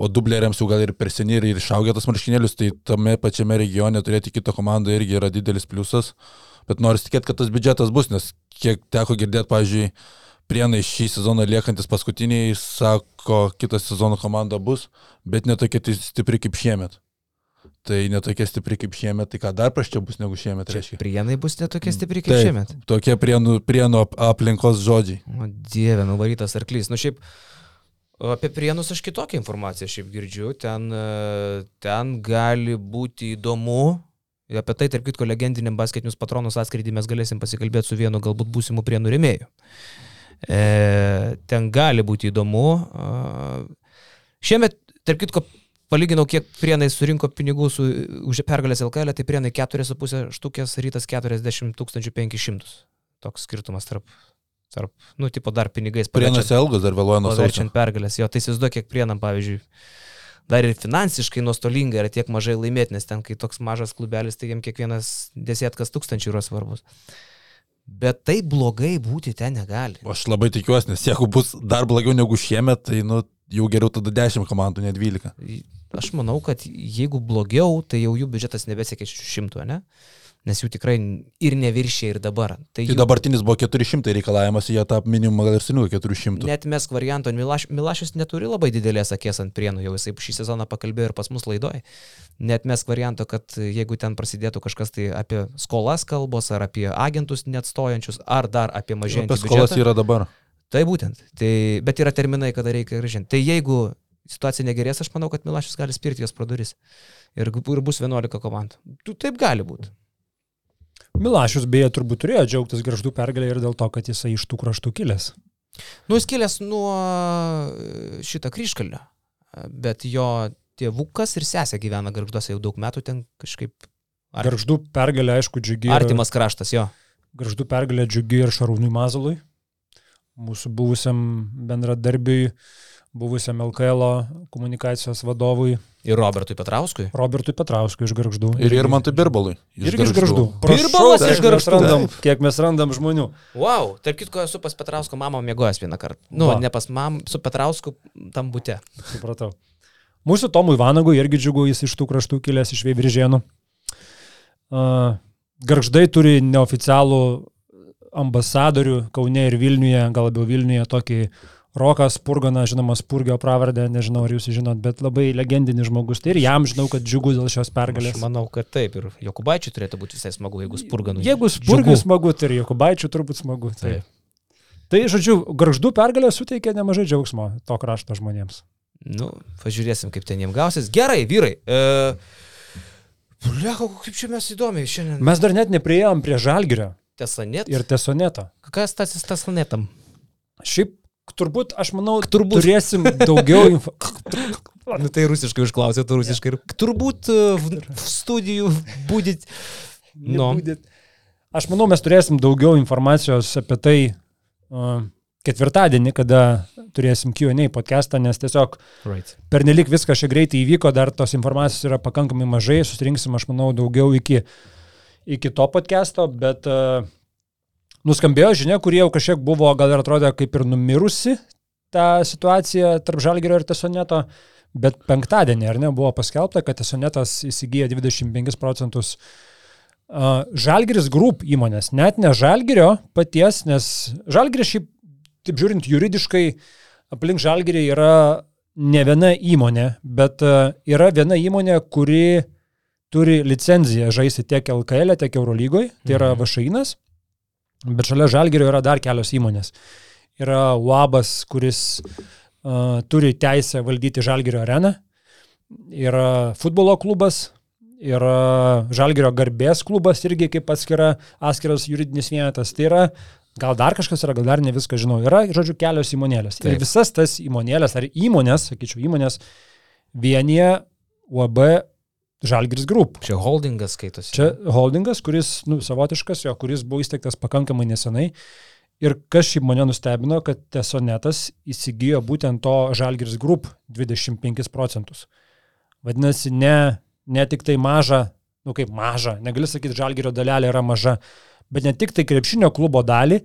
o dubleriams jau gal ir per seniai ir išaugę tas marškinėlius, tai tame pačiame regione turėti kitą komandą irgi yra didelis pliusas. Bet noriu tikėti, kad tas biudžetas bus, nes kiek teko girdėti, pavyzdžiui, Prienai šį sezoną liekantis paskutiniai, sako, kitas sezono komanda bus, bet netokia stipri kaip šiemet. Tai netokia stipri kaip šiemet, tai ką dar praščiau bus negu šiemet, reiškia. Prienai bus netokia stipri kaip Taip, šiemet. Tokie prienų, prienų aplinkos žodžiai. O dieve, nuvarytas arklys. Nu šiaip, apie prienus aš kitokią informaciją šiaip girdžiu. Ten, e, ten gali būti įdomu. Apie tai, tarp kitko, legendiniam basketinius patronus atskrydį mes galėsim pasikalbėti su vienu galbūt būsimu prienų remėju. E, ten gali būti įdomu. Šiemet, tarp kitko, palyginau, kiek prienai surinko pinigų su, už pergalės LKL, tai prienai 4,5 štukės, rytas 40 500. Toks skirtumas tarp, tarp nu, tipo dar pinigais. Prienas Elgas dar vėluoja nuo Verčiant pergalės, jo, tai įsivaizduoju, kiek prienam, pavyzdžiui, dar ir finansiškai nuostolinga yra tiek mažai laimėti, nes ten, kai toks mažas klubelis, tai jiems kiekvienas desėtkas tūkstančių yra svarbus. Bet tai blogai būti ten negali. Aš labai tikiuosi, nes jeigu bus dar blogiau negu šiemet, tai nu, jau geriau tada 10 komandų, ne 12. Aš manau, kad jeigu blogiau, tai jau jų biudžetas nebesiekia 600, ne? Nes jų tikrai ir neviršė ir dabar. Tai, tai jų... dabartinis buvo 400 reikalavimas, jie tą minimumą gal ir seniau 400. Net mes varianto, Milaš, Milašius neturi labai didelės akės ant prienų, jau jisai šį sezoną pakalbėjo ir pas mus laidoje. Net mes varianto, kad jeigu ten prasidėtų kažkas tai apie skolas kalbos, ar apie agentus net stojančius, ar dar apie mažėjantį biudžetą. Skolas yra dabar. Tai būtent. Tai, bet yra terminai, kada reikia gražinti. Tai jeigu situacija negerės, aš manau, kad Milašius gali spirti jos pro duris. Ir, ir bus 11 komandų. Taip gali būti. Milašius beje turbūt turėjo džiaugtis garždų pergalę ir dėl to, kad jisai iš tų kraštų kilęs. Nu, jis kilęs nuo e, šitą kryškalnio, bet jo tėvukas ir sesė gyvena garžduose jau daug metų, ten kažkaip... Ar... Garždų pergalė, aišku, džiugi. Artimas kraštas, jo. Garždų pergalė džiugi ir Šarūnui Mazalui, mūsų buvusiam bendradarbiui buvusiam LKL komunikacijos vadovui. Ir Robertui Petrauskui. Robertui Petrauskui iš Garždų. Ir Irmantui Birbalui. Iš Irgi iš Garždų. Birbalas iš Garždų. Randam, kiek mes randam žmonių. Wow, tarp kitko esu pas Petrausko mamą mėgojęs vieną kartą. Nu, Va. ne pas mamą, su Petrausku tam būte. Supratau. Mūsų Tomui Vanagui irgi džiugu, jis iš tų kraštų kilęs iš Veiviržėnų. Uh, Garždai turi neoficialų ambasadorių Kaune ir Vilniuje, gal labiau Vilniuje, tokį Rokas Purgana, žinoma, Spurgio pravardę, nežinau ar jūs žinot, bet labai legendinis žmogus. Tai ir jam žinau, kad džiugu dėl šios pergalės. Aš manau, kad taip. Ir Jokubaičiui turėtų būti visai smagu, jeigu Spurganui. Jeigu Spurgiui smagu, tai ir Jokubaičiui turbūt smagu. Tai. tai, žodžiu, garždų pergalė suteikė nemažai džiaugsmo to krašto žmonėms. Nu, pažiūrėsim, kaip ten jiems gausis. Gerai, vyrai. E... Lieko, kaip čia mes įdomiai šiandien. Mes dar net neprieėjom prie žalgirio. Tesonet. Ir tesoneto. Kas tas tesonetam? Šiaip turbūt, aš manau, turbūt turėsim daugiau info. nu, tai rusiškai užklausė, tu rusiškai. Ja. Turbūt uh, studijų būdit. No. Aš manau, mes turėsim daugiau informacijos apie tai uh, ketvirtadienį, kada turėsim Q&A podcastą, nes tiesiog right. pernelik viskas čia greitai įvyko, dar tos informacijos yra pakankamai mažai, susirinksim, aš manau, daugiau iki, iki to podcast'o, bet uh, nuskambėjo žinia, kurie jau kažkiek buvo, gal ir atrodė kaip ir numirusi ta situacija tarp Žalgerio ir Tesoneto, bet penktadienį, ar ne, buvo paskelbta, kad Tesonetas įsigyja 25 procentus uh, Žalgeris Group įmonės, net ne Žalgerio paties, nes Žalgeris šiaip, taip žiūrint, juridiškai aplink Žalgerį yra ne viena įmonė, bet uh, yra viena įmonė, kuri turi licenciją žaisti tiek LKL, tiek Eurolygoje, tai yra mhm. Vašainas. Bet šalia Žalgerio yra dar kelios įmonės. Yra UABas, kuris uh, turi teisę valdyti Žalgerio areną. Yra futbolo klubas, yra Žalgerio garbės klubas irgi kaip atskira, atskiras juridinis vienetas. Tai yra, gal dar kažkas yra, gal dar ne viską žinau. Yra, žodžiu, kelios įmonėlės. Taip. Ir visas tas įmonėlės, ar įmonės, sakyčiau, įmonės vienyje UAB Žalgris Group. Čia holdingas skaitosi. Čia holdingas, kuris, nu, savotiškas jo, kuris buvo įsteigtas pakankamai nesenai. Ir kas šiaip mane nustebino, kad Tesonetas įsigijo būtent to Žalgiris Group 25 procentus. Vadinasi, ne, ne tik tai maža, nu kaip maža, negali sakyti, Žalgirio dalelė yra maža, bet ne tik tai krepšinio klubo dalį,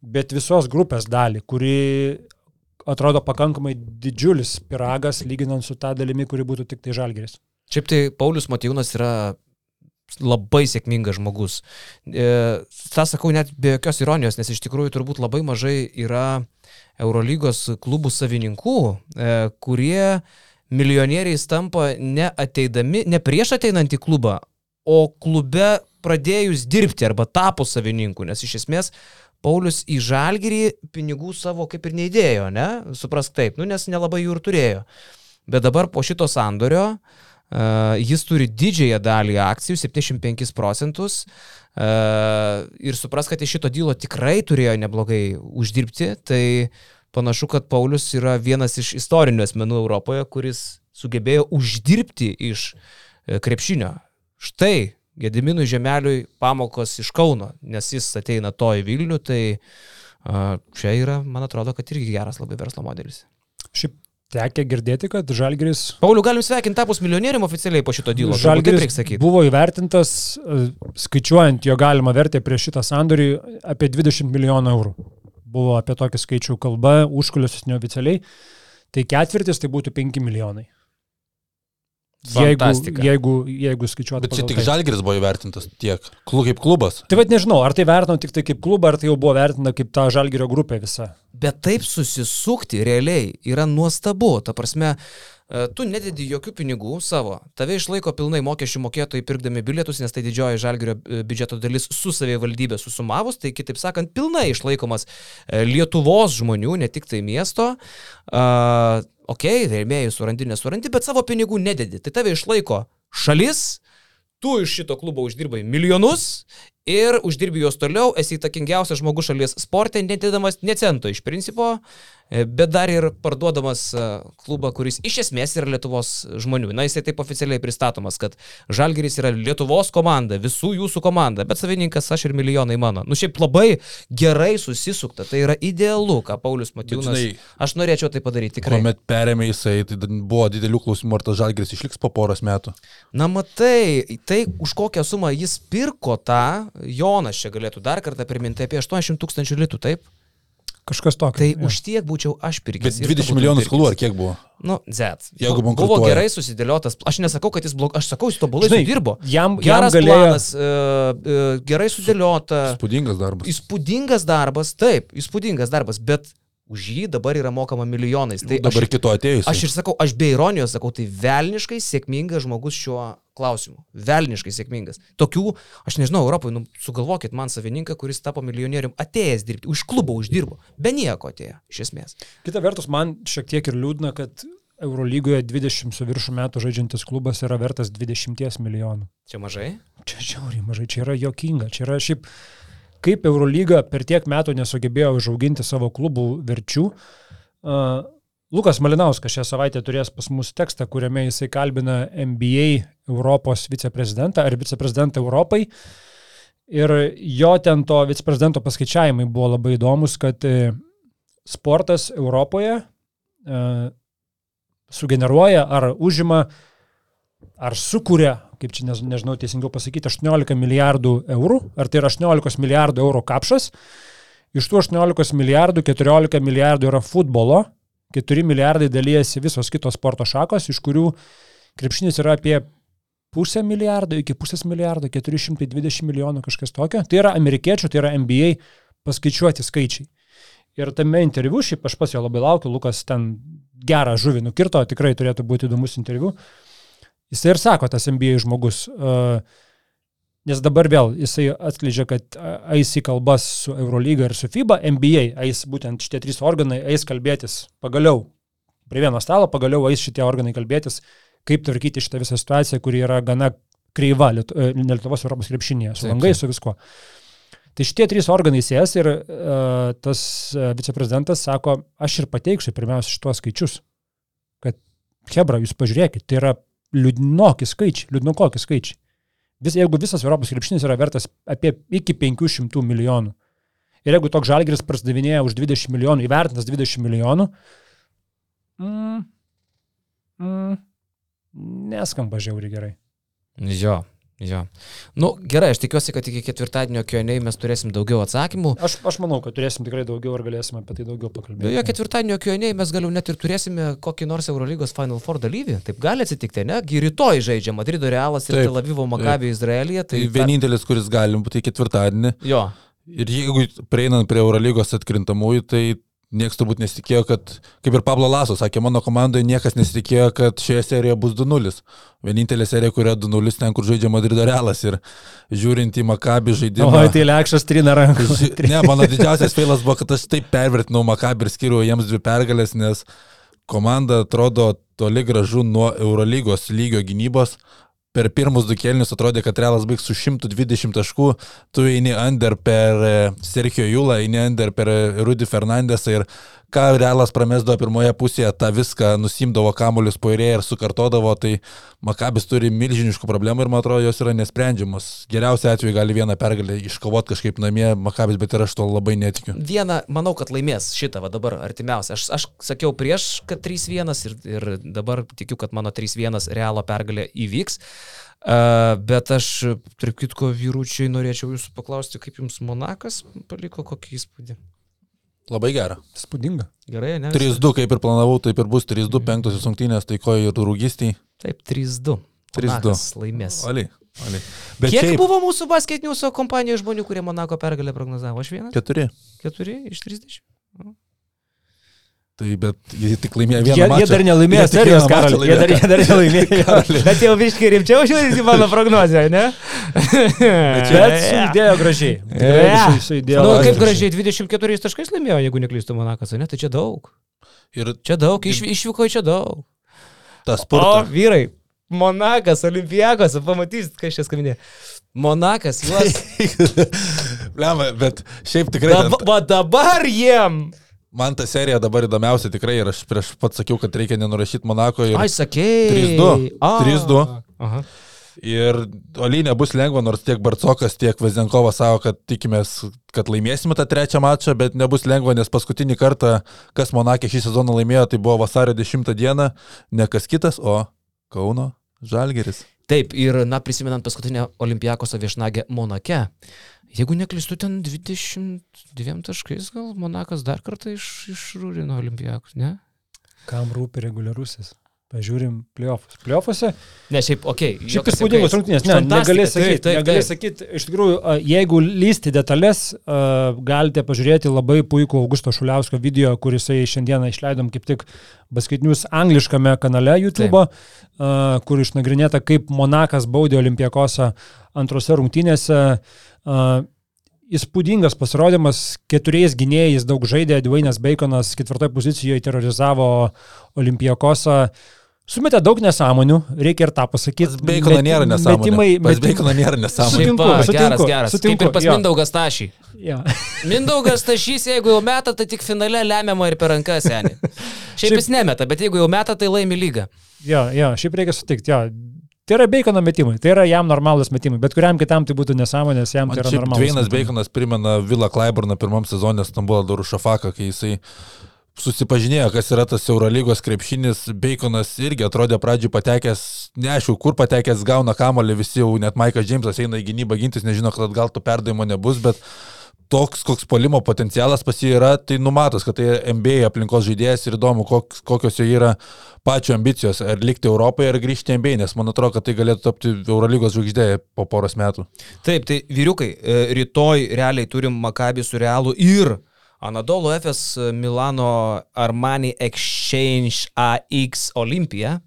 bet visos grupės dalį, kuri atrodo pakankamai didžiulis piragas lyginant su tą dalimi, kuri būtų tik tai Žalgiris. Šiaip tai Paulius Matijūnas yra labai sėkmingas žmogus. E, tą sakau net be jokios ironijos, nes iš tikrųjų turbūt labai mažai yra Eurolygos klubų savininkų, e, kurie milijonieriais tampa ne ateidami, ne prieš ateinant į klubą, o klube pradėjus dirbti arba tapo savininku, nes iš esmės Paulius į žalgyrį pinigų savo kaip ir neįdėjo, ne? Suprask taip, nu nes nelabai jų ir turėjo. Bet dabar po šito sandorio uh, Uh, jis turi didžiąją dalį akcijų, 75 procentus. Uh, ir supras, kad iš šito dylo tikrai turėjo neblogai uždirbti. Tai panašu, kad Paulius yra vienas iš istorinių asmenų Europoje, kuris sugebėjo uždirbti iš e, krepšinio. Štai Gediminui Žemeliui pamokos iš Kauno, nes jis ateina to į Vilnių, tai uh, čia yra, man atrodo, kad irgi geras labai verslo modelis. Šiaip Tekia girdėti, kad Žalgeris. Pauliu, galim sveikinti tapus milijonierium oficialiai po šito dylo. Žalgeris buvo įvertintas, e, skaičiuojant jo galimą vertę prieš šitą sandorį, apie 20 milijonų eurų. Buvo apie tokį skaičių kalba, užkuliusis neoficialiai. Tai ketvirtis tai būtų 5 milijonai. Fantastika. Jeigu, jeigu, jeigu skaičiuotų. Bet čia tik tai. Žalgiris buvo įvertintas tiek, klub kaip klubas. Tai vad nežinau, ar tai vertinau tik tai kaip klubą, ar tai jau buvo vertinta kaip ta Žalgirio grupė visa. Bet taip susisukti realiai yra nuostabu. Ta prasme, e, tu nededi jokių pinigų savo, tave išlaiko pilnai mokesčių mokėtojai pirkdami bilietus, nes tai didžioji žalgerio e, biudžeto dalis su savivaldybė susumavus, tai kitaip sakant, pilnai išlaikomas e, Lietuvos žmonių, ne tik tai miesto. Uh, ok, rėmėjų surandi, nesurandi, bet savo pinigų nededi. Tai tave išlaiko šalis, tu iš šito klubo uždirbai milijonus ir uždirbi juos toliau, esi įtakingiausias žmogus šalies sporte, netėdamas necento iš principo, E, bet dar ir parduodamas e, klubą, kuris iš esmės yra Lietuvos žmonių. Na, jisai taip oficialiai pristatomas, kad Žalgeris yra Lietuvos komanda, visų jūsų komanda, bet savininkas aš ir milijonai mano. Nu, šiaip labai gerai susisukta, tai yra idealu, ką Paulius Matijūnas. Žinai, aš norėčiau tai padaryti tikrai. Kuomet perėmė jisai, tai buvo didelių klausimų, ar tas Žalgeris išliks po poros metų. Na, matai, tai už kokią sumą jis pirko tą, Jonas čia galėtų dar kartą priminti apie 80 tūkstančių litų, taip? Kažkas tokio. Tai ja. už tiek būčiau aš pirkęs. Bet 20 milijonų skolų ar kiek buvo? Nu, Z. Jeigu buvo bankrutuoja. gerai susidėliotas, aš nesakau, kad jis blogas, aš sakau, jis tobulai sudirbo. Jam, Geras jam galėjo... planas, uh, uh, gerai sudėliota. Įspūdingas darbas. Įspūdingas darbas, taip, įspūdingas darbas, bet už jį dabar yra mokama milijonais. Tai dabar aš, kito atėjus. aš ir sakau, aš be ironijos sakau, tai velniškai sėkmingas žmogus šiuo klausimu. Velniškai sėkmingas. Tokių, aš nežinau, Europoje, nu, sugalvokit man savininką, kuris tapo milijonierium, atėjęs dirbti, už klubą uždirbo, be nieko atėjo, iš esmės. Kita vertus, man šiek tiek ir liūdna, kad Eurolygoje 20 su viršų metų žaidžiantis klubas yra vertas 20 milijonų. Čia mažai? Čia žiauriai mažai, čia yra jokinga, čia yra šiaip, kaip Eurolyga per tiek metų nesugebėjo užauginti savo klubų verčių. Uh, Lukas Malinauskas šią savaitę turės pas mus tekstą, kuriame jisai kalbina NBA Europos viceprezidentą ar viceprezidentą Europai. Ir jo ten to viceprezidento paskaičiavimai buvo labai įdomus, kad e, sportas Europoje e, sugeneruoja ar užima ar sukuria, kaip čia než- nežinau teisingiau pasakyti, 18 milijardų eurų, ar tai yra 18 milijardų eurų kapšas. Iš tų 18 milijardų 14 milijardų yra futbolo, 4 milijardai dalyjasi visos kitos sporto šakos, iš kurių krepšinis yra apie pusę milijardo iki pusės milijardo, 420 milijonų kažkas tokio. Tai yra amerikiečių, tai yra NBA paskaičiuoti skaičiai. Ir tame interviu, šiaip aš pas jo labai laukiu, Lukas ten gerą žuvį nukirto, tikrai turėtų būti įdomus interviu. Jis ir sako, tas NBA žmogus, uh, nes dabar vėl jisai atskleidžia, kad eis į kalbas su Eurolyga ir su FIBA, NBA eis būtent šitie trys organai, eis kalbėtis pagaliau prie vieno stalo, pagaliau eis šitie organai kalbėtis, kaip tvarkyti šitą visą situaciją, kuri yra gana kreiva e, Lietuvos Europos krepšinėje, su taip. su viskuo. Tai šitie trys organai sės ir uh, tas uh, viceprezidentas sako, aš ir pateiksiu pirmiausia šituos skaičius, kad Hebra, jūs pažiūrėkit, tai yra liūdnoki skaičiai, liūdnokoki skaičiai. Vis, jeigu visas Europos krepšinis yra vertas apie iki 500 milijonų ir jeigu toks žalgeris prasidavinėja už 20 milijonų, įvertintas 20 milijonų, mm, mm, neskamba žiauriai gerai. Jo, jo. Nu, gerai, aš tikiuosi, kad iki ketvirtadienio kioniai mes turėsim daugiau atsakymų. Aš, aš manau, kad turėsim tikrai daugiau ir galėsime apie tai daugiau pakalbėti. Beje, ketvirtadienio kioniai mes galiau net ir turėsime kokį nors Eurolygos Final Four dalyvį. Taip gali atsitikti, ne? Gi rytoj žaidžia Madrido Realas ir Tel Avivo Makabė Izraelyje. Tai Tai, vienintelis, kuris gali būti ketvirtadienį. Jo, Ir jeigu prieinant prie Eurolygos atkrintamųjų, tai niekas turbūt nesitikėjo, kad, kaip ir Pablo Laso sakė, mano komandoje niekas nesitikėjo, kad šioje serijoje bus 2-0. Vienintelė serija, kurioje 2-0 ten, kur žaidžia Madrido Realas ir žiūrint į Makabį žaidimą. O, tai lėkšas trina rankų. Ži- Ne, mano didžiausias feilas buvo, kad aš taip pervertinau Makabį ir skiriau jiems dvi pergalės, nes komanda atrodo toli gražu nuo Eurolygos lygio gynybos. Per pirmus du kelnius atrodė, kad Realas baigs su 120 taškų, tu eini under per e, Sergio Julą, eini under per e, Rudy Fernandesą ir ką Realas pramesdavo pirmoje pusėje, tą viską nusimdavo kamuolius poirėje ir sukartodavo, tai Makabis turi milžiniškų problemų ir man atrodo, jos yra nesprendžiamos. Geriausiu atveju gali vieną pergalę iškovoti kažkaip namie Makabis, bet ir aš to labai netikiu. vieną, manau, kad laimės šitą va dabar artimiausią. Aš, aš sakiau prieš, kad 3-1 ir, ir dabar tikiu, kad mano 3-1 realo pergalė įvyks. Uh, bet aš, tarp kitko, vyručiai, norėčiau jūsų paklausti, kaip jums Monakas paliko kokį įspūdį. Labai gera. Spūdinga. Gerai, ne? 3-2, kaip ir planavau, taip ir bus 3-2, penktosios rungtynės, taikoje ir rūgystiai. Taip, 3-2. 3-2. Monakas laimės. Oliai. oliai. Bet Kiek šiaip, buvo mūsų basketiniuso kompanijos žmonių, kurie Monako pergalę prognozavo? Aš vienas? Keturi. Keturi iš 30. Tai bet jie tik laimėjo vieną Jie, jie mačą. dar nelaimėjo Jie serijos, Karol. Jie dar, jie dar nelaimėjo. Bet jau visiškai rimčiau žiūrint į mano prognozę, ne? Bet sudėjo gražiai. Sudėjo. Nu, kaip gražiai 24 taškais laimėjo, jeigu neklystu Monakas, ne? Tai čia daug. Ir Čia daug, iš, išvyko čia daug. tas O, sportas. vyrai, Monakas, Olimpijakos, pamatysit, kas čia skambinė. Monakas, juos. Lemą, bet šiaip tikrai. Dab, va dabar jiem. Man ta serija dabar įdomiausia tikrai ir aš prieš pat sakiau, kad reikia nenurašyti Monako. Ir, Ai, sakėjai. 3-2. A. 3-2. Aha. ir Oli nebus lengva, nors tiek Barcokas, tiek Vazenkovas savo, kad tikimės, kad laimėsime tą trečią mačą, bet nebus lengva, nes paskutinį kartą, kas Monakė šį sezoną laimėjo, tai buvo vasario 10 dieną, ne kas kitas, o Kauno Žalgeris. Taip, ir, na, prisimenant paskutinę Olimpijakoso viešnagę Monake, jeigu neklystu, ten 22 taškais, gal Monakas dar kartą iš, išrūrino Olimpijakos, ne? Kam rūpi reguliarusis? Pažiūrim playoffus. Playoffuose Ne, šiaip, okei. Okay, Šiaip įspūdingos rungtynės, ne, negali sakyti, taip, negali sakyti, iš tikrųjų, jeigu lysti detalės, a, galite pažiūrėti labai puikų Augusto Šuliausko video, kuris šiandieną išleidom kaip tik baskaitinius angliškame kanale YouTube, a, kur išnagrinėta, kaip Monakas baudė Olimpijakosą antrose rungtynėse. A, Įspūdingas pasirodymas, keturiais gynėjais daug žaidė, Dvainas Baconas ketvirtoje pozicijoje terrorizavo Olimpijakosą. Sumetė daug nesąmonių, reikia ir tą pasakyti. Beikono nėra nesąmonė. Metimai, metimai. Beikono nėra nesąmonė. Sutinku, Sutinku, sutinku, geras, geras. sutinku, Kaip ir pas jo. Mindaugas Tašį. Ja. Mindaugas Tašys, jeigu jau meta, tai tik finale lemiama ir per rankas, seniai. Šiaip Šiaip- jis nemeta, bet jeigu jau meta, tai laimi lygą. Jo, jo, šiaip reikia sutikti, jo. Tai yra Bacono metimai, tai yra jam normalus metimai, bet kuriam kitam tai būtų nesąmonės, jam Man tai yra normalus. Metimai. Baconas primena Vilą Klaiburną pirmam sezonė Stambulo Darušafaką, kai jisai susipažinėjo, kas yra tas Eurolygos krepšinis. Baconas irgi atrodė pradžiui patekęs, neaišku, kur patekęs gauna kamolį, visi jau net Maikas Džeimsas eina į gynybą gintis, nežino, kad gal to perdavimo nebus, bet toks, koks polimo potencialas pas jį yra, tai numatos, kad tai MBA aplinkos žaidėjas ir įdomu, koks, kokios jo yra pačio ambicijos, ar likti Europoje, ar grįžti MBA, nes man atrodo, kad tai galėtų tapti Eurolygos žvaigždė po poros metų. Taip, tai vyriukai, e, rytoj realiai turim Makabį su Realu ir Anadolo FS Milano Armani Exchange AX Olimpija.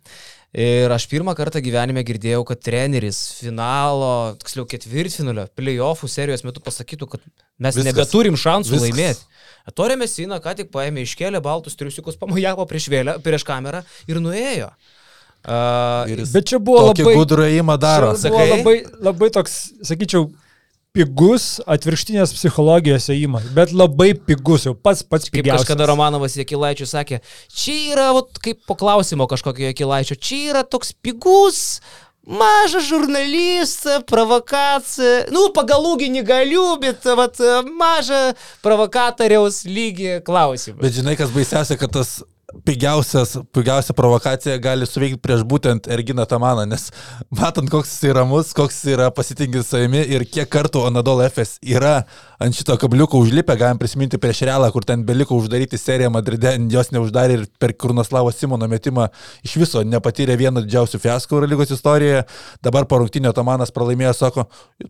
Ir aš pirmą kartą gyvenime girdėjau, kad treneris finalo, tiksliau ketvirtfinalio, playoffų serijos metu pasakytų, kad mes Viskas. Nebeturim šansų Viskas. Laimėti. Torė Mesina ką tik paėmė, iškėlė baltus triusiukus, pamojavo prieš, vėlę, prieš kamerą ir nuėjo. Uh, Ir Bet čia buvo tokį labai... gudrų įimą daro. Čia buvo Sakai? labai, labai toks, sakyčiau, pigus atvirkštinės psichologijos įėjimas, bet labai pigus, jau pats pats Kaip pigiausias. kažkada Romanovas Jekilaičiui sakė, čia yra, vat, kaip po klausimo kažkokio Jekilaičio, čia yra toks pigus, mažas žurnalistas, provokacija, nu, pagal ūginį galiu, bet vat, mažą provokatoriaus lygį klausimą. Bet žinai, kas baisiausia, kad tas pigiausias, pigiausia provokacija gali suveikti prieš būtent Erginą Tamaną, nes matant, koks jis yra ramus, koks jis yra pasitinkęs savimi ir kiek kartų Anadol FS yra ant šito kabliuko užlipę, galim prisiminti prieš Realą, kur ten beliko uždaryti seriją Madride, jos neuždarė ir per Kurnoslavo Simono metimą iš viso nepatyrė vieno didžiausių fiaskų Eurolygos istorijoje. Dabar po rungtinio Tamanas pralaimėjo, sako,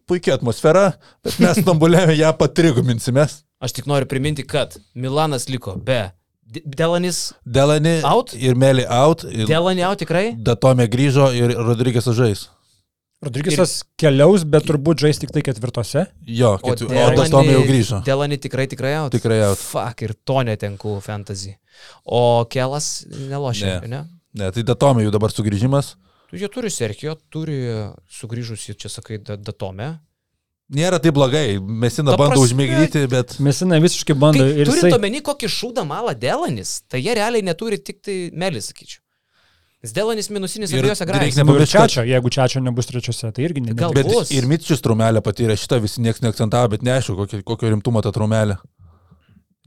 puikia atmosfera, bet mes Stambulėme ją patriguminsimės. Aš tik noriu priminti, kad Milanas liko be Delanis. Delani Out? ir Meli out. Ir Delani jau tikrai? Datomė grįžo ir Rodrygės žais. Rodrigisas keliaus, bet turbūt žais tik tai ketvirtose. Jo, O ketvi... o Datomė jau grįžo. Delani tikrai tikrai jau. Tikrai out. Fuck, ir to netenku fantasy. O Kelas nelošia, Ne. ne? ne? Tai Datomė jau dabar sugrįžimas. Tu jie turi Serkijo, turi sugrįžusi, čia sakai, da- Datome. Nėra taip blogai. Mesina bando užmigdyti, bet... Mesina visiškai bando Tai ir turint jisai... omeny, kokį šūdą malą Delanis, tai jie realiai neturi tik tai Melis, sakyčiau. Nes Delanis minusinis Ir abiejose reikia grėsime. Nu, Čiačio, jeigu Čiačio nebus trečiose, tai irgi ne. Gal- Bet bus. ir Mitčius trumelę patyrė, šitą visi niekas neakcentavo, bet neaišku, kokio, kokio rimtumo ta trumelė.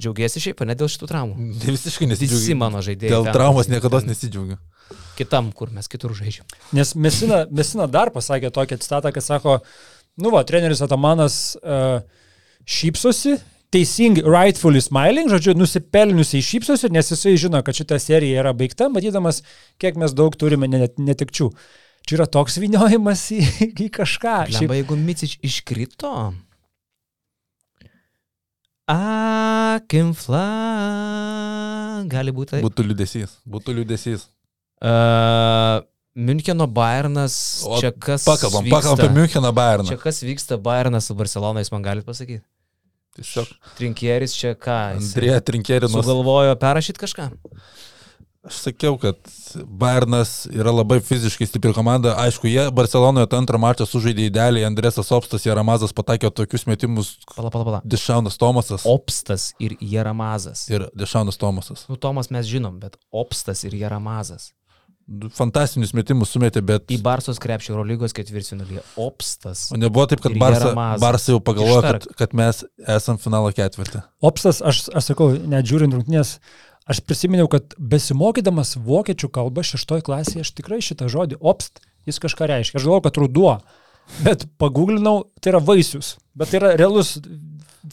Džiaugiesi šiaip, ne dėl šitų traumų. Ne visiškai Visi nesidžiaugiu. mano žaidėjai. Dėl ten- traumos niekada nesidžiaugiu. Kitam, kur mes kitur žaidžiam. Nes Mesina, Mesina dar pasakė tokią citatą, kad sako, nu va, treneris Atamanas uh, šypsosi, teisingai, rightfully smiling, žodžiu, nusipelniusiai šypsosi, nes jisai žino, kad šita serija yra baigta, matydamas, kiek mes daug turime net- netikčių. Čia yra toks viniojimas į, į kažką. Šiaip, jeigu Micič iškrito. Akimfla. Gali būti. Būtų liūdėsys. Būtų liūdėsys. Uh, Müncheno Bayernas. O Čia kas. Pakalbam, vyksta? pakalbam apie Müncheną Bayerną. Čia kas vyksta Bayernas su Barcelona, jūs man galite pasakyti. Tiesiog Trinkieris čia ką? Andrėja Trinkerinas. Sugalvojo perrašyti kažką? Aš sakiau, kad Bayernas yra labai fiziškai stipri komanda. Aišku, jie Barcelonoje tą antrą mačą sužaidė idealiai. Andresas Opstas ir Ramazas patakė tokius metimus. Pala, pala, pala. Dešaunas Tomasas Opstas ir Jeramazas. ir Dešaunas Tomasas. Nu, Tomas mes žinom, bet Opstas ir Jeramazas. Fantastinius metimus sumetė, bet... Į Barsos krepšio Eurolygos ketvirtfinalyje. Opstas. O nebuvo taip, kad Barsa. Barsa jau pagalvojo, kad, kad mes esam finalo ketvirtį. Opstas, aš, aš sakau, net žiūrint rungtynės, aš prisiminiau, kad besimokydamas vokiečių kalbą šeštoje klasėje, aš tikrai šitą žodį opst, jis kažką reiškia. Aš galvoju, kad ruduo, bet paguglinau, tai yra vaisius, bet tai yra realus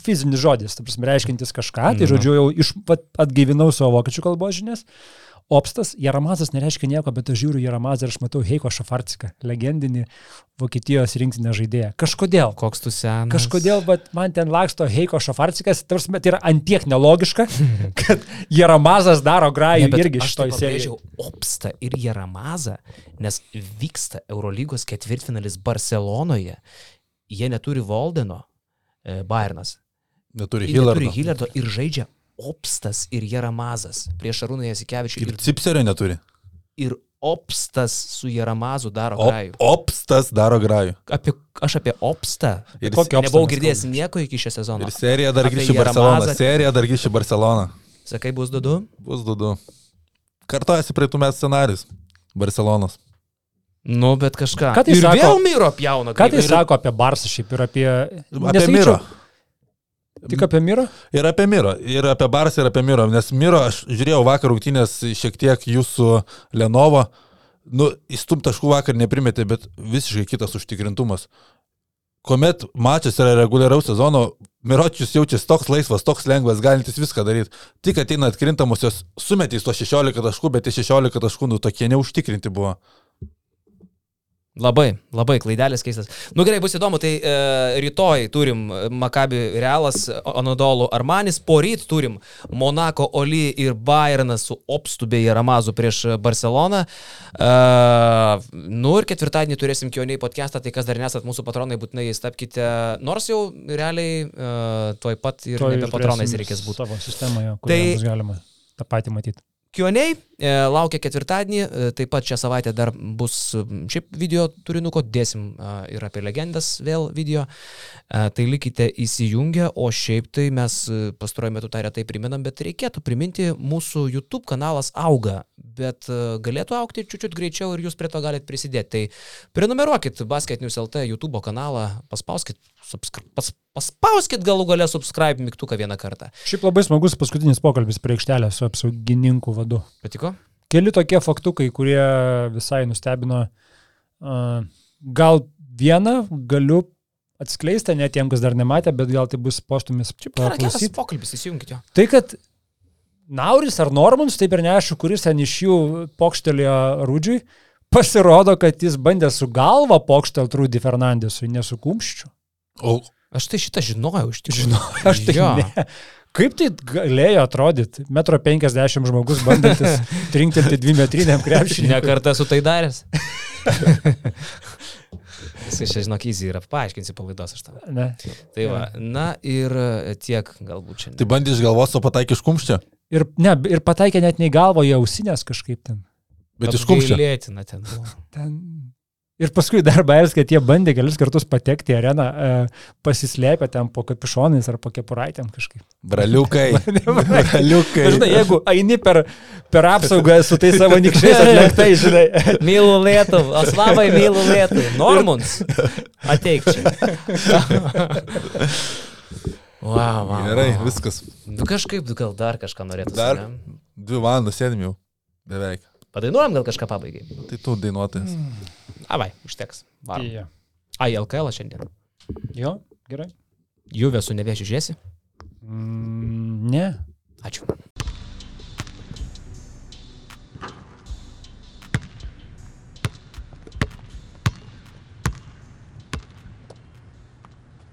fizinis žodis, tai prasme, reiškintis kažką, tai Mhm. žodžiu, jau iš, vat, atgaivinau savo vokiečių kalbos žinias. Opstas, Jaramazas nereiškia nieko, bet aš žiūriu Jaramazą ir aš matau Heiko Šafarciką, legendinį Vokietijos rinktinę žaidėją. Kažkodėl. Koks tu senas. Kažkodėl, bet man ten laksto Heiko Šafarcikas, tarsi tai yra antiek nelogiška, kad Jaramazas daro grajų Ne, bet irgi šitoj serijai. Opsta ir Jaramazą, nes vyksta Eurolygos ketvirtfinalis Barcelonoje. Jie neturi Voldeno, e, Bayernas. Neturi Jie neturi Hillardo. Hillardo ir žaidžia Opstas ir Jaramazas prieš Arūną Jasikevičių. Ir Ir, Cipserio neturi. ir Opstas su Jaramazu daro O, grajų. opstas daro grajų. Apie, aš apie Opstą Ir, Kokį Opstą nebuvau girdėjęs nieko iki šio sezono. ir serija dar Apie grįžti į Barceloną. Serija dar grįžti į Barceloną. Sakai, bus 2-2? Bus dudu. Kartojasi praeitų metų scenarius. Barcelonas. Nu, bet kažką. Ką tai ir sako- vėl Myro pjauna. Ką tai ir- sako apie Barsą šiaip ir apie... Apie Nesakyčiau- Miro. Tik apie Miro? Ir apie Miro. Ir apie Barsą, ir apie Miro. Nes Miro, aš žiūrėjau vakar rungtynės šiek tiek jūsų Lenovo. Nu, įstum taškų vakar neprimetė, bet visiškai kitas užtikrintumas. Kuomet mačas yra reguliaraus sezono, Miročius jaučiasi toks laisvas, toks lengvas, galintis viską daryti. Tik ateina atkrintamosios, sumetys to 16 taškų, bet tie 16 taškų, nu, tokie neužtikrinti buvo. Labai, labai klaidelės keistas. Nu gerai, bus įdomu, tai e, rytoj turim Makabi Realas, Anadolu Armanis, poryt turim Monako Oli ir Bayernas su Opstu bei Ramazu prieš Barceloną. E, nu ir ketvirtadienį turėsim Kioniai podcastą, tai kas dar nesat mūsų patronai, būtinai jais tapkite, nors jau realiai e, tuoj pat ir Tuoj nebe patronais reikės būti. Savo sistemoje, kur Tai- galima tą patį matyti. Kioniai e, laukia ketvirtadienį, e, taip pat šią savaitę dar bus e, šiaip video turinuko, dėsim e, ir apie legendas vėl video, e, tai likite įsijungę, o šiaip tai mes e, pastaruoju metu tą retai priminam, bet reikėtų priminti, mūsų YouTube kanalas auga, bet e, galėtų aukti čiūčiut greičiau ir jūs prie to galite prisidėti. Tai prenumeruokit Basket News LT YouTube kanalą, paspauskit, pas, paspauskit galų galę subscribe mygtuką vieną kartą. Šiaip labai smagus paskutinis pokalbis prie aikštelę su apsaugininku vadu. Patiko? Keli tokie faktukai, kurie visai nustebino. A, Gal vieną galiu atskleisti, net tiem, kas dar nematė, bet gal tai bus postumis Čia paklausyti. pokalbis, įsijunkite. Tai, kad Nauris ar Normans, taip ir neaišku, kuris ten iš jų pokštelėjo Rūdžiui, pasirodo, kad jis bandė su galva pokštelt Rūdį Fernandesui, ne su kumščiu. O Aš tai šitą žinojau, iš tikrųjų. Žinau, aš tai Jo. ne. Kaip tai galėjo atrodyti? Metro 50 žmogus bandantis trinktelti dvi metriniam krepšiniui. Ne kartą su tai daręs. Viskas čia, žinok, įzy yra, paaiškinsi palaidos aš tau. Ne. Tai va, na ir tiek galbūt šiandien. tai bandė iš galvos, o pataikė iš kumščio. Ir, ne, ir pataikė net ne į galvą, į ausinės kažkaip ten. Bet iš kumščio. Lėtina ten buvo. ten. Ir paskui dar bairis, kad jie bandė kelis kartus patekti į areną, e, pasislėpę ten po kapišonais ar po kepuraitėm kažkaip. Braliukai. Braliukai. Žinai, jeigu eini per, per apsaugą su tais savo nikščiais atlenktai, žinai. Mylu Lietuvą, Oslavai mylu Lietuvą. Normunds, ateik čia. wow, wow. Gerai, viskas. Nu kažkaip gal dar kažką norėtų. Dar dvi valandas sėdim jau. Beveik. Padainuojam gal kažką pabaigai. Tai tu dainuotojas. Avai, užteks. Varom. Jo. Ai, LKL šiandien. jo, gerai. Juvė su neviešiu žiesi. Mm, ne. Ačiū.